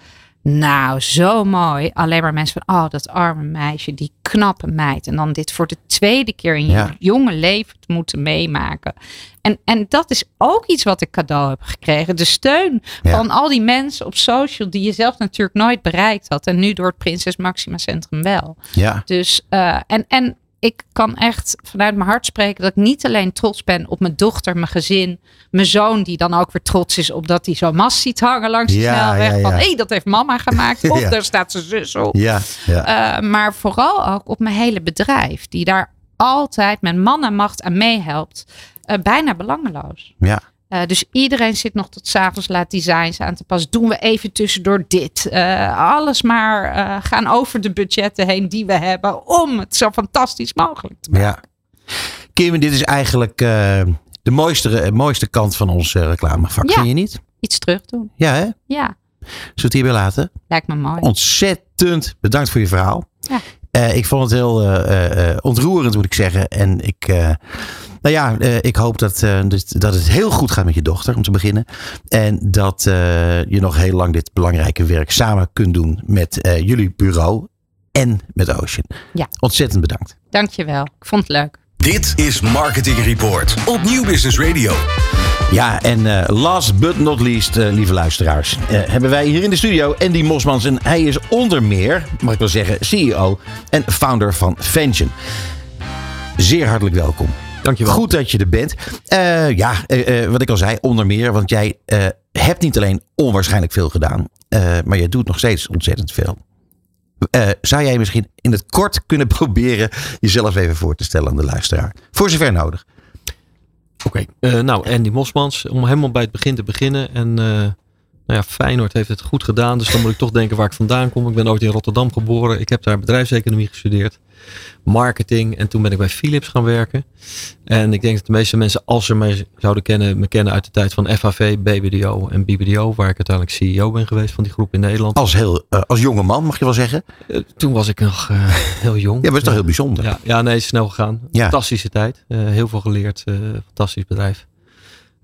Nou, zo mooi. Alleen maar mensen van, oh, dat arme meisje, die knappe meid. En dan dit voor de tweede keer in je Ja. jonge leven te moeten meemaken. En, en dat is ook iets wat ik cadeau heb gekregen. De steun Ja. van al die mensen op social die je zelf natuurlijk nooit bereikt had. En nu door het Prinses Maxima Centrum wel. Ja. Dus, eh, en, en ik kan echt vanuit mijn hart spreken dat ik niet alleen trots ben op mijn dochter, mijn gezin, mijn zoon, die dan ook weer trots is op dat hij zo'n mast ziet hangen langs de Ja, snelweg. ja, Van hé, dat heeft mama gemaakt. Of daar staat zijn zus op. Ja. ja. Eh, maar vooral ook op mijn hele bedrijf, die daar altijd met man en macht aan meehelpt. Eh, bijna belangeloos. ja. Eh, dus iedereen zit nog tot s'avonds laat designs aan te passen. Doen we even tussendoor dit. Eh, alles maar eh, gaan over de budgetten heen die we hebben. Om het zo fantastisch mogelijk te maken. Ja. Kim, dit is eigenlijk de mooiste, mooiste kant van ons reclamevak, Ja. vind je niet? Iets terug doen. Ja, hè? Ja, Zullen we het hierbij laten? lijkt me mooi. Ontzettend bedankt voor je verhaal. Ja. Eh, ik vond het heel eh, eh, ontroerend, moet ik zeggen. En ik, eh, nou ja, eh, ik hoop dat, eh, dat- het heel goed gaat met je dochter, om te beginnen. En dat eh, je nog heel lang dit belangrijke werk samen kunt doen met eh, jullie bureau en met Ocean. Ja. Ontzettend bedankt. Dankjewel. Ik vond het leuk. Dit is Marketing Report op Nieuw Business Radio. Ja, en eh, last but not least, eh, lieve luisteraars, eh, hebben wij hier in de studio Andy Mosmans. En hij is onder meer, mag ik wel zeggen, CEO en founder van Vention. Zeer hartelijk welkom. Dankjewel. Goed dat je er bent. Ja, wat ik al zei, onder meer, want jij hebt niet alleen onwaarschijnlijk veel gedaan, maar je doet nog steeds ontzettend veel. Zou jij misschien in het kort kunnen proberen jezelf even voor te stellen aan de luisteraar? Voor zover nodig. Oké, eh, nou Andy Mosmans, om helemaal bij het begin te beginnen. En eh, nou ja, Feyenoord heeft het goed gedaan, dus dan moet ik toch denken waar ik vandaan kom. Ik ben ooit in Rotterdam geboren. Ik heb daar bedrijfseconomie gestudeerd, marketing en toen ben ik bij Philips gaan werken. En ik denk dat de meeste mensen, als ze mij zouden kennen, me kennen uit de tijd van FHV, BBDO en BBDO, waar ik uiteindelijk CEO ben geweest van die groep in Nederland. Als, heel, eh, als jonge man, mag je wel zeggen. Eh, toen was ik nog eh, heel jong. Ja, maar dat is toch heel bijzonder. Ja, ja nee, snel gegaan. Ja. Fantastische tijd. Heel veel geleerd. fantastisch bedrijf.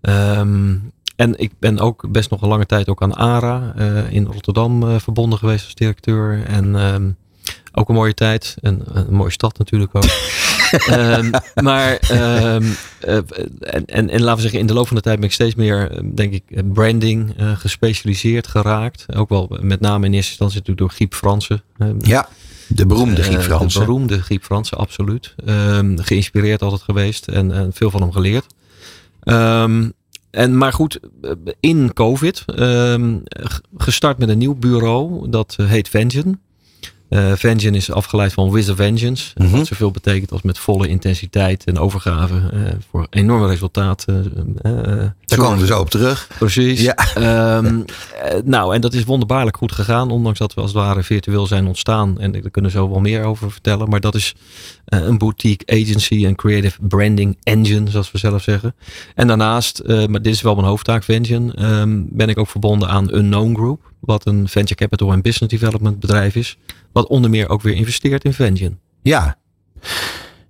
Ehm, en ik ben ook best nog een lange tijd ook aan ARA eh, in Rotterdam eh, verbonden geweest als directeur. En ehm, ook een mooie tijd. En een mooie stad natuurlijk ook. Ehm, maar ehm, eh, en, en, en laten we zeggen, in de loop van de tijd ben ik steeds meer, denk ik, branding gespecialiseerd geraakt. Ook wel met name in eerste instantie natuurlijk door Giep Fransen. Ja, de beroemde eh, Giep De Fransen. beroemde Giep Fransen, absoluut. Geïnspireerd altijd geweest en, en veel van hem geleerd. Ehm, en, maar goed, eh, in COVID ehm, gestart met een nieuw bureau. Dat eh, heet Vengeance. Eh Vengeance is afgeleid van With a Vengeance. Mhm. Wat zoveel betekent als met volle intensiteit en overgave eh, voor enorme resultaten. Daar komen we zo op terug. Precies. Ja. Ehm, eh, nou, en dat is wonderbaarlijk goed gegaan. Ondanks dat we als het ware virtueel zijn ontstaan. En daar kunnen we zo wel meer over vertellen. Maar dat is een boutique agency en creative branding engine, zoals we zelf zeggen. En daarnaast, maar dit is wel mijn hoofdtaak, Vengeance, ehm, ben ik ook verbonden aan Unknown Group. Wat een venture capital en business development bedrijf is. Wat onder meer ook weer investeert in Vengeance. Ja.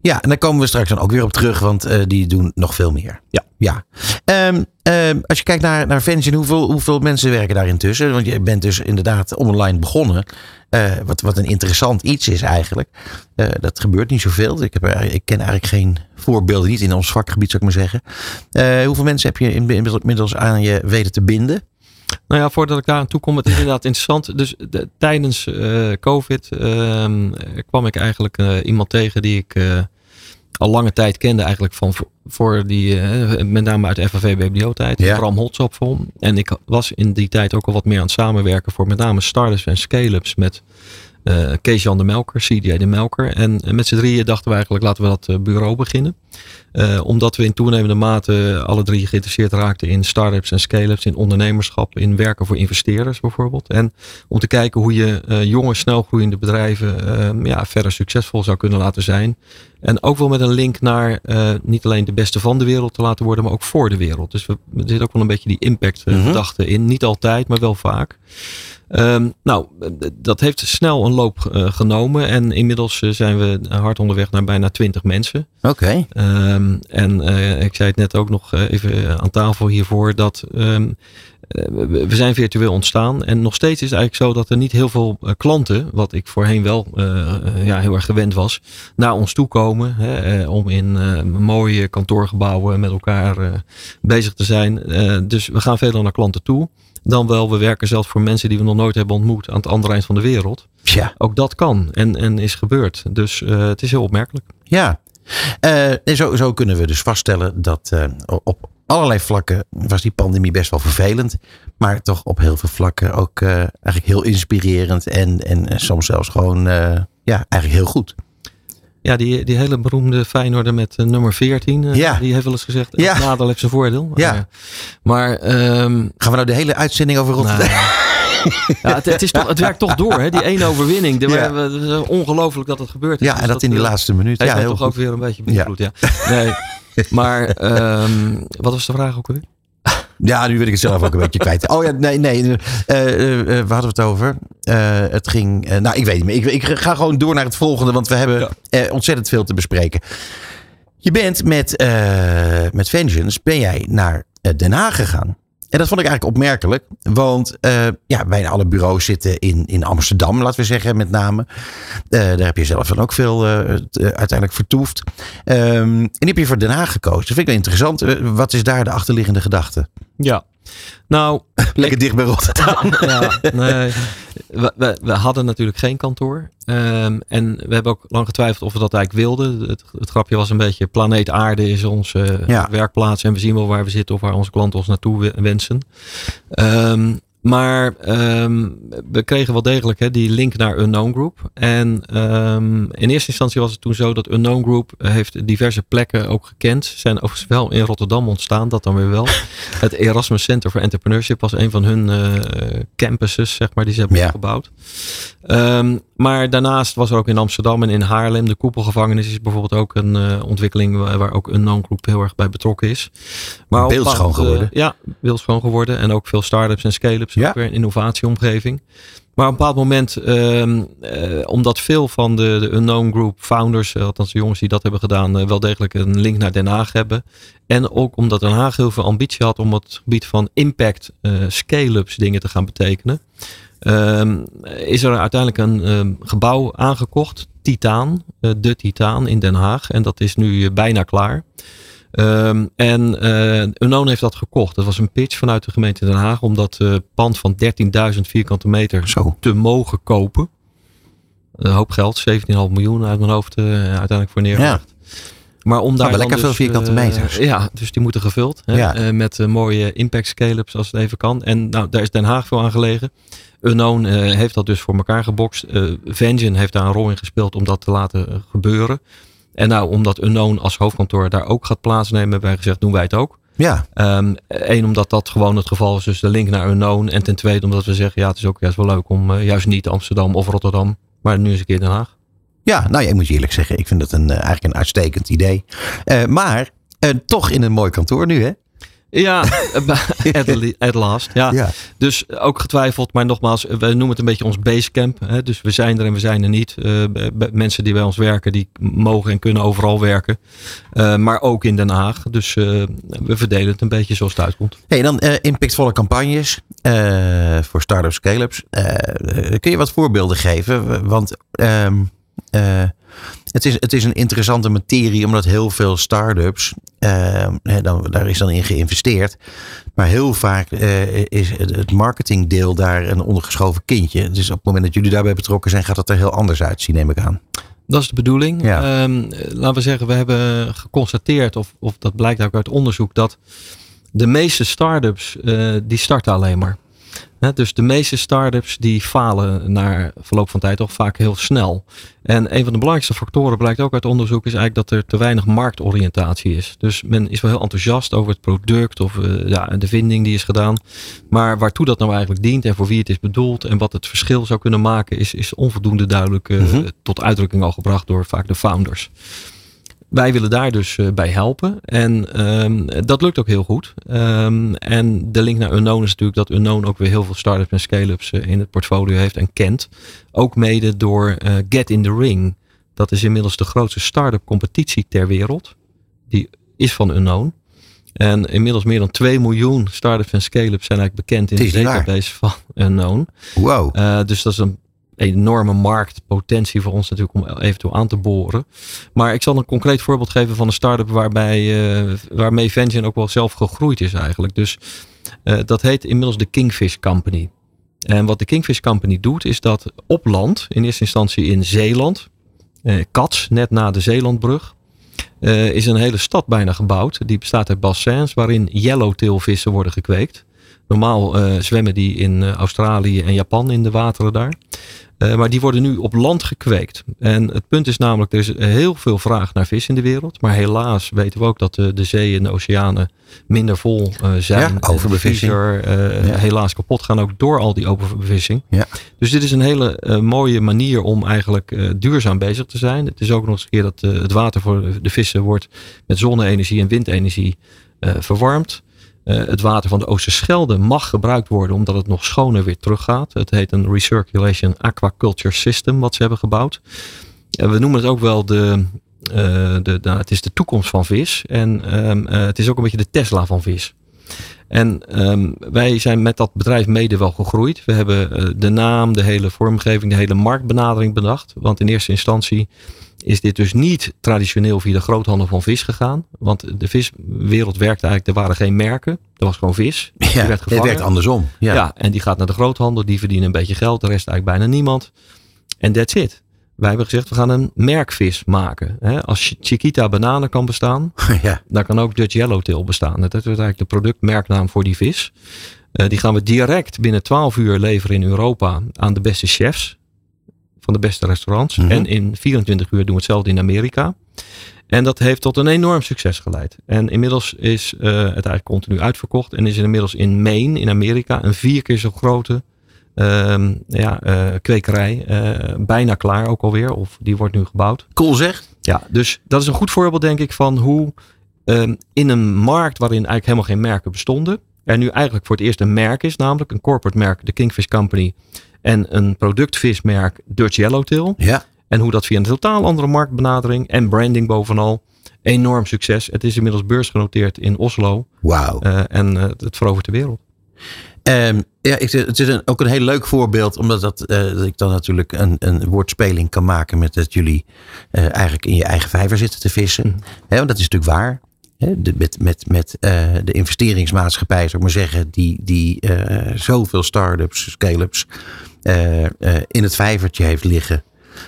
Ja, en daar komen we straks dan ook weer op terug, want eh, die doen nog veel meer. Ja. ja. Ehm, ehm, als je kijkt naar, naar Vengeance, hoeveel, hoeveel mensen werken daar intussen? Want je bent dus inderdaad online begonnen. Eh, wat, wat een interessant iets is eigenlijk. Eh, dat gebeurt niet zoveel. Ik, heb ik ken eigenlijk geen voorbeelden, niet in ons vakgebied zou ik maar zeggen. Hoeveel mensen heb je in- inmiddels aan je weten te binden? Nou ja, voordat ik daar aan toe kom, het is inderdaad interessant. Dus de- tijdens eh, COVID ehm, eh, kwam ik eigenlijk eh, iemand tegen die ik eh, al lange tijd kende, eigenlijk van voor, die, met name uit de FNV BBO-tijd, Ja. Bram Holtzapfel. En ik was in die tijd ook al wat meer aan het samenwerken voor met name startups en scale-ups met eh Kees-Jan de Melker, CDA de Melker. En met z'n drieën dachten we eigenlijk, laten we dat eh, bureau beginnen. Eh, omdat we in toenemende mate alle drie geïnteresseerd raakten in start-ups en scale-ups, in ondernemerschap, in werken voor investeerders bijvoorbeeld. En om te kijken hoe je eh, jonge, snelgroeiende bedrijven eh, ja, verder succesvol zou kunnen laten zijn. En ook wel met een link naar niet alleen de beste van de wereld te laten worden, maar ook voor de wereld. Dus we, er zit ook wel een beetje die impact eh, Mhm. in. Niet altijd, maar wel vaak. Ehm, nou, dat heeft snel een loop eh, genomen. En inmiddels eh, zijn we hard onderweg naar bijna 20 mensen. Oké. Ehm, en eh, ik zei het net ook nog even aan tafel hiervoor dat ehm, eh, we zijn virtueel ontstaan. En nog steeds is het eigenlijk zo dat er niet heel veel klanten, wat ik voorheen wel ja, heel erg gewend was, naar ons toe komen. Hè, om in mooie kantoorgebouwen met elkaar bezig te zijn. Dus we gaan veelal naar klanten toe. Dan wel, we werken zelfs voor mensen die we nog nooit hebben ontmoet aan het andere eind van de wereld. Ja. Ook dat kan en, en is gebeurd. Dus eh, het is heel opmerkelijk. Ja, en zo, zo kunnen we dus vaststellen dat eh, op allerlei vlakken was die pandemie best wel vervelend. Maar toch op heel veel vlakken ook eigenlijk heel inspirerend en, en soms zelfs gewoon ja, eigenlijk heel goed. Ja, die, die hele beroemde Feyenoorder met eh, nummer 14. eh, Ja. Die heeft wel eens gezegd, Ja. het nadeel heeft zijn voordeel. Ja. Eh, maar ehm, Gaan we nou de hele uitzending over Rotterdam? nou, ja, het, het, is toch, het werkt toch door, hè? die één overwinning. De, Ja. het is ongelooflijk dat het gebeurt. is. ja, Dus en dat in die eh, laatste minuut. Heeft Ja, heel toch ook goed. weer een beetje beïnvloed, ja. Nee, maar ehm, wat was de vraag ook weer? Ja, nu wil ik het zelf ook een beetje kwijt. Oh ja, nee, nee. eh, eh, eh, waar hadden we het over? Het ging. nou, ik weet niet meer. Ik, ik ga gewoon door naar het volgende, want we hebben ontzettend veel te bespreken. Je bent met, met Vengeance ben jij naar Den Haag gegaan. En dat vond ik eigenlijk opmerkelijk. Want eh, ja, bijna alle bureaus zitten in, in Amsterdam, laten we zeggen, met name. Eh, daar heb je zelf dan ook veel eh, uiteindelijk vertoefd. Ehm, en die heb je voor Den Haag gekozen. Dat vind ik wel interessant. Wat is daar de achterliggende gedachte? Ja, nou, Lekker dicht bij Rotterdam. ja, nee. We, we, we hadden natuurlijk geen kantoor. Ehm, en we hebben ook lang getwijfeld of we dat eigenlijk wilden. Het, het grapje was een beetje: planeet Aarde is onze Ja. werkplaats. En we zien wel waar we zitten of waar onze klanten ons naartoe we- wensen. Ehm, maar ehm, we kregen wel degelijk hè, die link naar Unknown Group. En ehm, in eerste instantie was het toen zo dat Unknown Group heeft diverse plekken ook gekend. Ze zijn overigens wel in Rotterdam ontstaan, dat dan weer wel. Het Erasmus Center for Entrepreneurship was een van hun eh, campuses, zeg maar, die ze hebben Ja. opgebouwd. Ehm, maar daarnaast was er ook in Amsterdam en in Haarlem, de koepelgevangenis is bijvoorbeeld ook een eh, ontwikkeling waar, waar ook Unknown Group heel erg bij betrokken is. Maar Beeldschoon geworden. ja, beeldschoon geworden. En ook veel start-ups en scale-ups. Ja. Weer een innovatieomgeving. Maar op een bepaald moment, ehm, eh, omdat veel van de, Unknown Group founders, eh, althans de jongens die dat hebben gedaan, eh, wel degelijk een link naar Den Haag hebben. En ook omdat Den Haag heel veel ambitie had om het gebied van impact eh, scale-ups dingen te gaan betekenen. ehm, is er uiteindelijk een ehm, gebouw aangekocht, Titaan, de Titaan in Den Haag. En dat is nu bijna klaar. Ehm, en eh Unknown heeft dat gekocht. Dat was een pitch vanuit de gemeente Den Haag om dat eh, pand van 13.000 vierkante meter Zo. te mogen kopen. Een hoop geld, 17,5 miljoen uit mijn hoofd eh, uiteindelijk voor neergelegd. Maar om daar lekker veel dus, vierkante meters. ja, dus die moeten gevuld. Hè, Ja. met mooie impact scale-ups als het even kan. En nou, daar is Den Haag veel aan gelegen. Unknown eh, heeft dat dus voor elkaar gebokst. Vengeance heeft daar een rol in gespeeld om dat te laten gebeuren. En nou, omdat Unknown als hoofdkantoor daar ook gaat plaatsnemen, hebben wij gezegd, doen wij het ook. Ja, Eén, omdat dat gewoon het geval is, dus de link naar Unknown. En ten tweede omdat we zeggen, ja, het is ook juist wel leuk om eh, juist niet Amsterdam of Rotterdam, maar nu eens een keer Den Haag. ja nou ja, ik moet je eerlijk zeggen, ik vind het een, eh, eigenlijk een uitstekend idee. Eh, maar toch in een mooi kantoor nu, hè? Ja, at, le- at last. Ja. Ja. Dus ook getwijfeld, maar nogmaals, we noemen het een beetje ons basecamp. Hè? Dus we zijn er en we zijn er niet. Eh, mensen die bij ons werken, die mogen en kunnen overal werken. Eh, maar ook in Den Haag. Dus eh, we verdelen het een beetje zoals het uitkomt. Hey, dan eh, impactvolle campagnes eh, voor start-up scale-ups. Eh, eh, kun je wat voorbeelden geven? Want ehm, eh, het, is, het is een interessante materie, omdat heel veel start-ups, ehm, dan, daar is dan in geïnvesteerd. Maar heel vaak eh, is het, het marketingdeel daar een ondergeschoven kindje. Dus op het moment dat jullie daarbij betrokken zijn, gaat het er heel anders uitzien, neem ik aan. Dat is de bedoeling. Ja. Ehm, eh, laten we zeggen, we hebben geconstateerd, of, of dat blijkt ook uit onderzoek, dat de meeste start-ups, eh, die starten alleen maar. Dus de meeste start-ups die falen na verloop van tijd toch vaak heel snel. En een van de belangrijkste factoren blijkt ook uit onderzoek is eigenlijk dat er te weinig marktoriëntatie is. Dus men is wel heel enthousiast over het product of eh, ja, de vinding die is gedaan. Maar waartoe dat nou eigenlijk dient en voor wie het is bedoeld en wat het verschil zou kunnen maken is, is onvoldoende duidelijk eh, Mhm. tot uitdrukking al gebracht door vaak de founders. Wij willen daar dus eh, bij helpen. En ehm, dat lukt ook heel goed. Ehm, en de link naar Unknown is natuurlijk dat Unknown ook weer heel veel start-ups en scale-ups eh, in het portfolio heeft en kent. Ook mede door eh, Get in the Ring. Dat is inmiddels de grootste start-up competitie ter wereld. Die is van Unknown. En inmiddels meer dan 2 miljoen start-ups en scale-ups zijn eigenlijk bekend in de waar. database van Unknown. Wow. Dus dat is een enorme marktpotentie voor ons natuurlijk om eventueel aan te boren. Maar ik zal een concreet voorbeeld geven van een start-up waarbij, eh, waarmee Vengeance ook wel zelf gegroeid is eigenlijk. Dus eh, dat heet inmiddels de Kingfish Company. En wat de Kingfish Company doet is dat op land, in eerste instantie in Zeeland, eh, Cats, net na de Zeelandbrug, is een hele stad bijna gebouwd. Die bestaat uit bassins waarin yellowtailvissen worden gekweekt. Normaal eh, zwemmen die in eh, Australië en Japan in de wateren daar. Eh, maar die worden nu op land gekweekt. En het punt is namelijk, er is heel veel vraag naar vis in de wereld. Maar helaas weten we ook dat de, de zeeën en de oceanen minder vol zijn. Ja, overbevissing. Ja. helaas kapot gaan ook door al die overbevissing. Ja. Dus dit is een hele mooie manier om eigenlijk duurzaam bezig te zijn. Het is ook nog eens een keer dat het water voor de vissen wordt met zonne-energie en windenergie verwarmd. Eh, het water van de Oosterschelde mag gebruikt worden omdat het nog schoner weer teruggaat. Het heet een Recirculation Aquaculture System wat ze hebben gebouwd. En we noemen het ook wel de, eh, de, de- het is de toekomst van vis. En ehm, eh, het is ook een beetje de Tesla van vis. En ehm, wij zijn met dat bedrijf mede wel gegroeid. We hebben eh, de naam, de hele vormgeving, de hele marktbenadering bedacht. Want in eerste instantie is dit dus niet traditioneel via de groothandel van vis gegaan. Want de viswereld werkte eigenlijk, er waren geen merken. Er was gewoon vis. Die Ja, werd het gevangen. werkt andersom. Ja. Ja. en die gaat naar de groothandel, die verdienen een beetje geld, de rest eigenlijk bijna niemand. En that's it. Wij hebben gezegd, we gaan een merkvis maken. Als Chiquita bananen kan bestaan, ja. dan kan ook Dutch Yellowtail bestaan. Dat is eigenlijk de productmerknaam voor die vis. Eh, die gaan we direct binnen 12 uur leveren in Europa aan de beste chefs van de beste restaurants. Mhm. En in 24 uur doen we hetzelfde in Amerika. En dat heeft tot een enorm succes geleid. En inmiddels is eh, het eigenlijk continu uitverkocht. En is inmiddels in Maine, in Amerika, een vier keer zo grote ehm, ja, eh, kwekerij. eh, bijna klaar ook alweer. Of die wordt nu gebouwd. Cool zeg. Ja, dus dat is een goed voorbeeld denk ik van hoe ehm, in een markt waarin eigenlijk helemaal geen merken bestonden. er nu eigenlijk voor het eerst een merk is, namelijk een corporate merk, de Kingfish Company, en een productvismerk, Dutch Yellowtail. Ja. En hoe dat via een totaal andere marktbenadering en branding bovenal, enorm succes. Het is inmiddels beursgenoteerd in Oslo Wauw. eh, en eh, het verovert de wereld. Ehm, ja, ik, het is een, ook een heel leuk voorbeeld, omdat dat, eh, dat ik dan natuurlijk een, een woordspeling kan maken met dat jullie eigenlijk in je eigen vijver zitten te vissen. Hè, want dat is natuurlijk waar. De, met met, met de investeringsmaatschappij, zou ik maar zeggen, die, die zoveel start-ups, scale-ups in het vijvertje heeft liggen.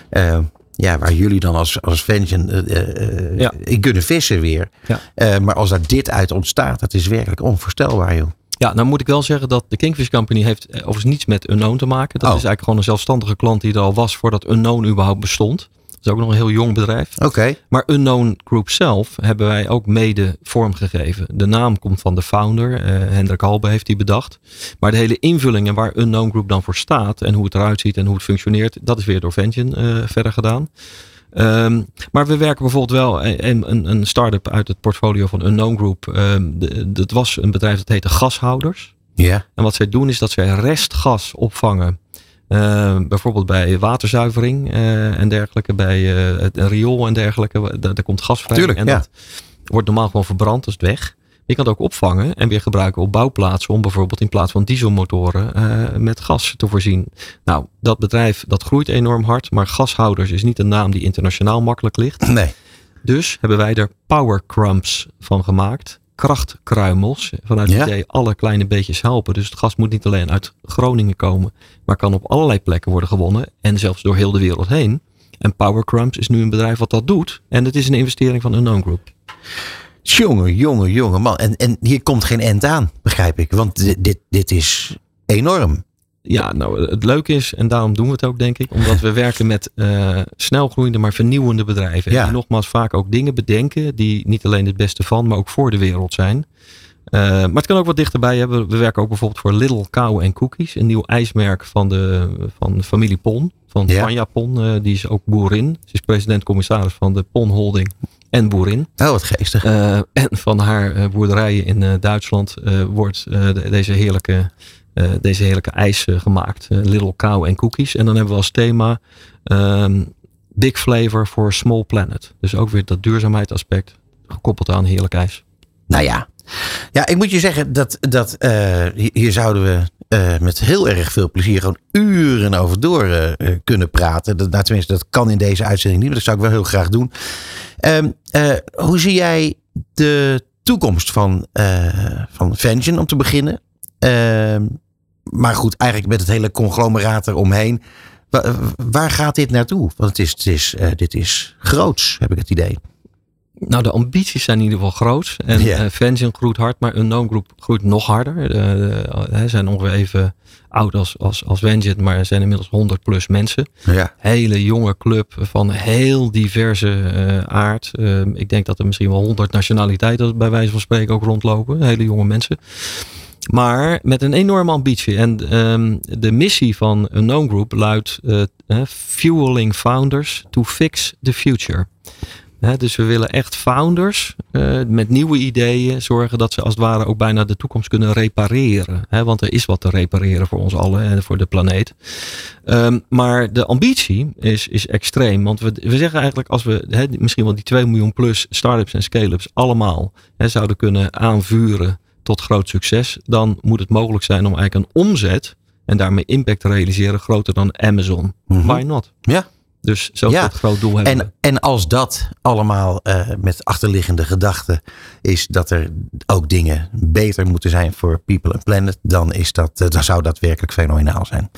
Eh, ja, waar jullie dan als, als Vention eh, eh, Ja. in kunnen vissen weer. Ja. Eh, maar als daar dit uit ontstaat, dat is werkelijk onvoorstelbaar, joh. Ja, nou moet ik wel zeggen dat de Kingfish Company heeft eh, overigens niets met Unknown te maken. Dat Oh. is eigenlijk gewoon een zelfstandige klant die er al was voordat Unknown überhaupt bestond. Dat is ook nog een heel jong bedrijf. Oké. Maar Unknown Group zelf hebben wij ook mede vormgegeven. De naam komt van de founder, eh, Hendrik Halbe heeft die bedacht. Maar de hele invulling en waar Unknown Group dan voor staat en hoe het eruit ziet en hoe het functioneert, dat is weer door Vention eh, verder gedaan. Ehm, maar we werken bijvoorbeeld wel een, een, een start-up uit het portfolio van Unknown Group. Ehm, de- dat was een bedrijf dat heette Gashouders. Ja. En wat zij doen is dat zij restgas opvangen. Eh, bijvoorbeeld bij waterzuivering eh, en dergelijke, bij eh, het riool en dergelijke. Daar, daar komt gas vrij. Tuurlijk, en ja. dat wordt normaal gewoon verbrand, dat is het weg. Je kan het ook opvangen en weer gebruiken op bouwplaatsen om bijvoorbeeld in plaats van dieselmotoren eh, met gas te voorzien. Nou, dat bedrijf dat groeit enorm hard, maar gashouders is niet een naam die internationaal makkelijk ligt. Nee. Dus hebben wij er power crumbs van gemaakt. Krachtkruimels. Vanuit het Ja. idee alle kleine beetjes helpen. Dus het gas moet niet alleen uit Groningen komen. Maar kan op allerlei plekken worden gewonnen. En zelfs door heel de wereld heen. En Power Crumbs is nu een bedrijf wat dat doet. En het is een investering van Unknown Group. Jongen, jongen, jongen man. En, en hier komt geen end aan, begrijp ik. Want dit, dit is enorm. Ja, nou het leuke is, en daarom doen we het ook denk ik. Omdat we werken met eh snelgroeiende maar vernieuwende bedrijven. Ja. Die nogmaals vaak ook dingen bedenken. Die niet alleen het beste van, maar ook voor de wereld zijn. Eh, maar het kan ook wat dichterbij hebben. We werken ook bijvoorbeeld voor Little Cow and Cookies. Een nieuw ijsmerk van de, van de familie Pon. Van Ja. Vanja Pon. eh, die is ook boerin. Ze is president-commissaris van de Pon Holding en boerin. Oh, wat geestig. En van haar boerderijen in Duitsland wordt de- deze, heerlijke, deze heerlijke ijs eh, gemaakt. Eh, Little Cow en Cookies. En dan hebben we als thema ehm, Big Flavor for Small Planet. Dus ook weer dat duurzaamheidsaspect gekoppeld aan heerlijk ijs. Nou ja. Ja, ik moet je zeggen dat, dat eh, hier, zouden we eh, met heel erg veel plezier gewoon uren over door eh, eh, kunnen praten. Dat, nou, tenminste, dat kan in deze uitzending niet, maar dat zou ik wel heel graag doen. Ehm, eh, hoe zie jij de toekomst van, eh van Vention om te beginnen? Ehm, maar goed, eigenlijk met het hele conglomeraat eromheen. Wa- Waar gaat dit naartoe? Want het is, het is, eh, dit is groots, heb ik het idee. Nou, de ambities zijn in ieder geval groot. En eh Vengeance groeit hard, maar Unknown Group groeit nog harder. Ze zijn ongeveer even oud als, als, als Vengeance, maar er zijn inmiddels 100 plus mensen. Ja. hele jonge club van heel diverse eh, aard. Eh, ik denk dat er misschien wel 100 nationaliteiten bij wijze van spreken ook rondlopen. Hele jonge mensen. Maar met een enorme ambitie. En ehm, de missie van Unknown Group luidt eh, Fueling Founders to Fix the Future. Dus we willen echt founders eh, met nieuwe ideeën zorgen dat ze als het ware ook bijna de toekomst kunnen repareren. Want er is wat te repareren voor ons allen en voor de planeet. Ehm, maar de ambitie is, is extreem. Want we, we zeggen eigenlijk als we misschien wel die 2 miljoen plus start-ups en scale-ups allemaal zouden kunnen aanvuren tot groot succes. Dan moet het mogelijk zijn om eigenlijk een omzet en daarmee impact te realiseren groter dan Amazon. Mhm. Why not? Ja. Dus zo'n Ja. groot doel hebben. En, en als dat allemaal eh, met achterliggende gedachten is dat er ook dingen beter moeten zijn voor people and planet, dan, is dat, eh, dan zou dat werkelijk fenomenaal zijn.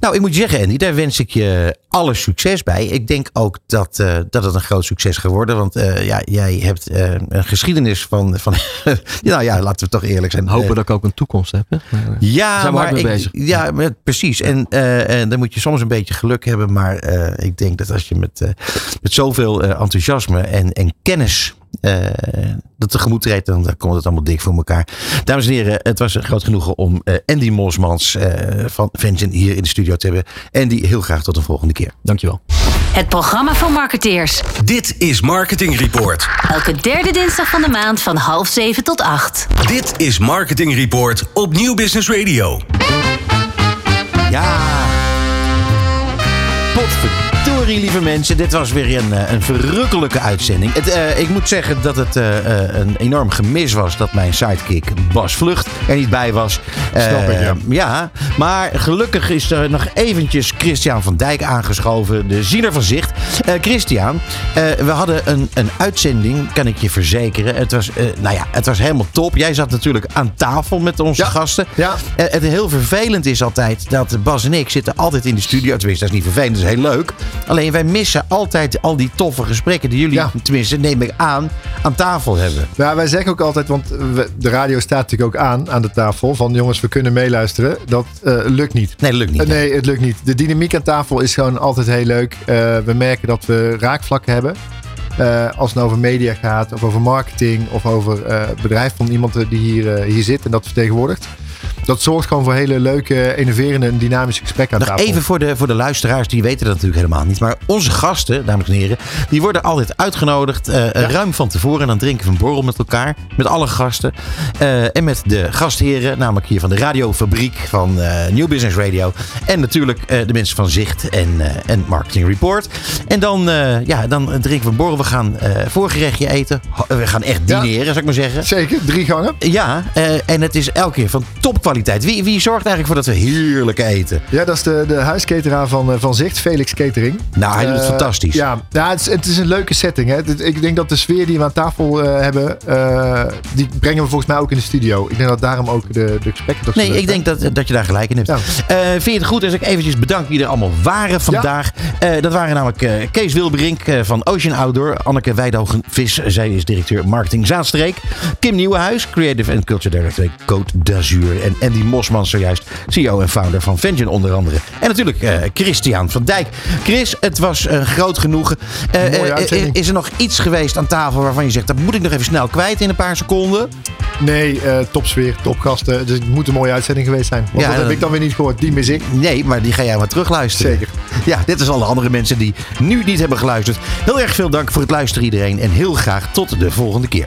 Nou, ik moet je zeggen, Andy, daar wens ik je alle succes bij. Ik denk ook dat, eh, dat het een groot succes geworden, want ja, jij hebt een geschiedenis van, van nou ja, laten we toch eerlijk zijn. Hopen dat ik ook een toekomst heb. Hè? Maar, ja, zijn we maar ik- bezig. Ja, precies. En, en dan moet je soms een beetje geluk hebben. Maar ik denk dat als je met, eh, met zoveel eh, enthousiasme en, en kennis eh, dat tegemoet treedt, dan, dan komt het allemaal dik voor elkaar. Dames en heren, het was een groot genoegen om eh, Andy Mosmans eh, van Vengeance hier in de studio te hebben. Andy, heel graag tot een volgende keer. Dankjewel. Het programma van marketeers. Dit is Marketing Report. Elke derde dinsdag van de maand van half zeven tot acht. Dit is Marketing Report op Nieuw Business Radio. Ja. Potverdorie, lieve mensen. Dit was weer een, eh, een verrukkelijke uitzending. Het, eh, ik moet zeggen dat het eh, een enorm gemis was dat mijn sidekick Bas Vlucht er niet bij was. Snap ik, ja. ja. Maar gelukkig is er nog eventjes Christian van Dijk aangeschoven. De ziener van zicht. Christian, we hadden een, een uitzending, kan ik je verzekeren. Het was, nou ja, het was helemaal top. Jij zat natuurlijk aan tafel met onze Ja. gasten. Ja. Het heel vervelend is altijd dat Bas en ik zitten altijd in de studio. Tenminste, dat is niet vervelend, dat is heel leuk. Alleen wij missen altijd al die toffe gesprekken die jullie, Ja. tenminste neem ik aan, aan tafel hebben. Nou, wij zeggen ook altijd, want we- de radio staat natuurlijk ook aan aan de tafel. Van jongens, we kunnen meeluisteren. Dat eh, lukt niet. Nee, dat lukt niet. Eh, nee, het lukt niet. De dynamiek aan tafel is gewoon altijd heel leuk. Eh, we merken dat we raakvlakken hebben. Als het nou over media gaat, of over marketing, of over het bedrijf van iemand die hier, hier zit en dat vertegenwoordigt. Dat zorgt gewoon voor hele leuke, innoverende en dynamische gesprekken aan Nog tafel. even voor de, voor de luisteraars, die weten dat natuurlijk helemaal niet. Maar onze gasten, dames en heren, die worden altijd uitgenodigd eh, ruim van tevoren. En dan drinken we een borrel met elkaar, met alle gasten. Eh, en met de gastheren, namelijk hier van de radiofabriek van eh New Business Radio. En natuurlijk de mensen van Zicht en, en Marketing Report. En dan, ja, dan drinken we een borrel. We gaan voorgerechtje eten. We gaan echt Ja. dineren, zou ik maar zeggen. Zeker, drie gangen. Ja, en het is elke keer van topkwaliteit. Wie, wie zorgt eigenlijk voor dat we heerlijk eten? Ja, dat is de, de van, eh, van Zicht, Felix Catering. Nou, hij doet het Eh, fantastisch. Ja, ja het, is, het is een leuke setting. Hè. Ik denk dat de sfeer die we aan tafel eh, hebben, die brengen we volgens mij ook in de studio. Ik denk dat daarom ook de, de gesprekken Nee, ik denk dat, dat je daar gelijk in hebt. Ja. Vind je het goed als ik eventjes bedank wie er allemaal waren vandaag? Dat waren namelijk Kees Wilberink van Ocean Outdoor. Anneke Weidhogen-Vis, zij is directeur marketing Zaanstreek. Kim Nieuwenhuis, creative and culture director Code d'Azur. En Andy Mosman, zojuist CEO en founder van Vengeance onder andere. En natuurlijk eh, Christian van Dijk. Chris, het was een groot genoegen. Eh, Mooie eh, uitzending. is er nog iets geweest aan tafel waarvan je zegt... dat moet ik nog even snel kwijt in een paar seconden? Nee, topsfeer, topgasten. Dus het moet een mooie uitzending geweest zijn. Want Ja, dat heb ik dan weer niet gehoord. Die mis ik. Nee, maar die ga jij maar terugluisteren. Zeker. Ja, dit is alle andere mensen die nu niet hebben geluisterd. Heel erg veel dank voor het luisteren iedereen. En heel graag tot de volgende keer.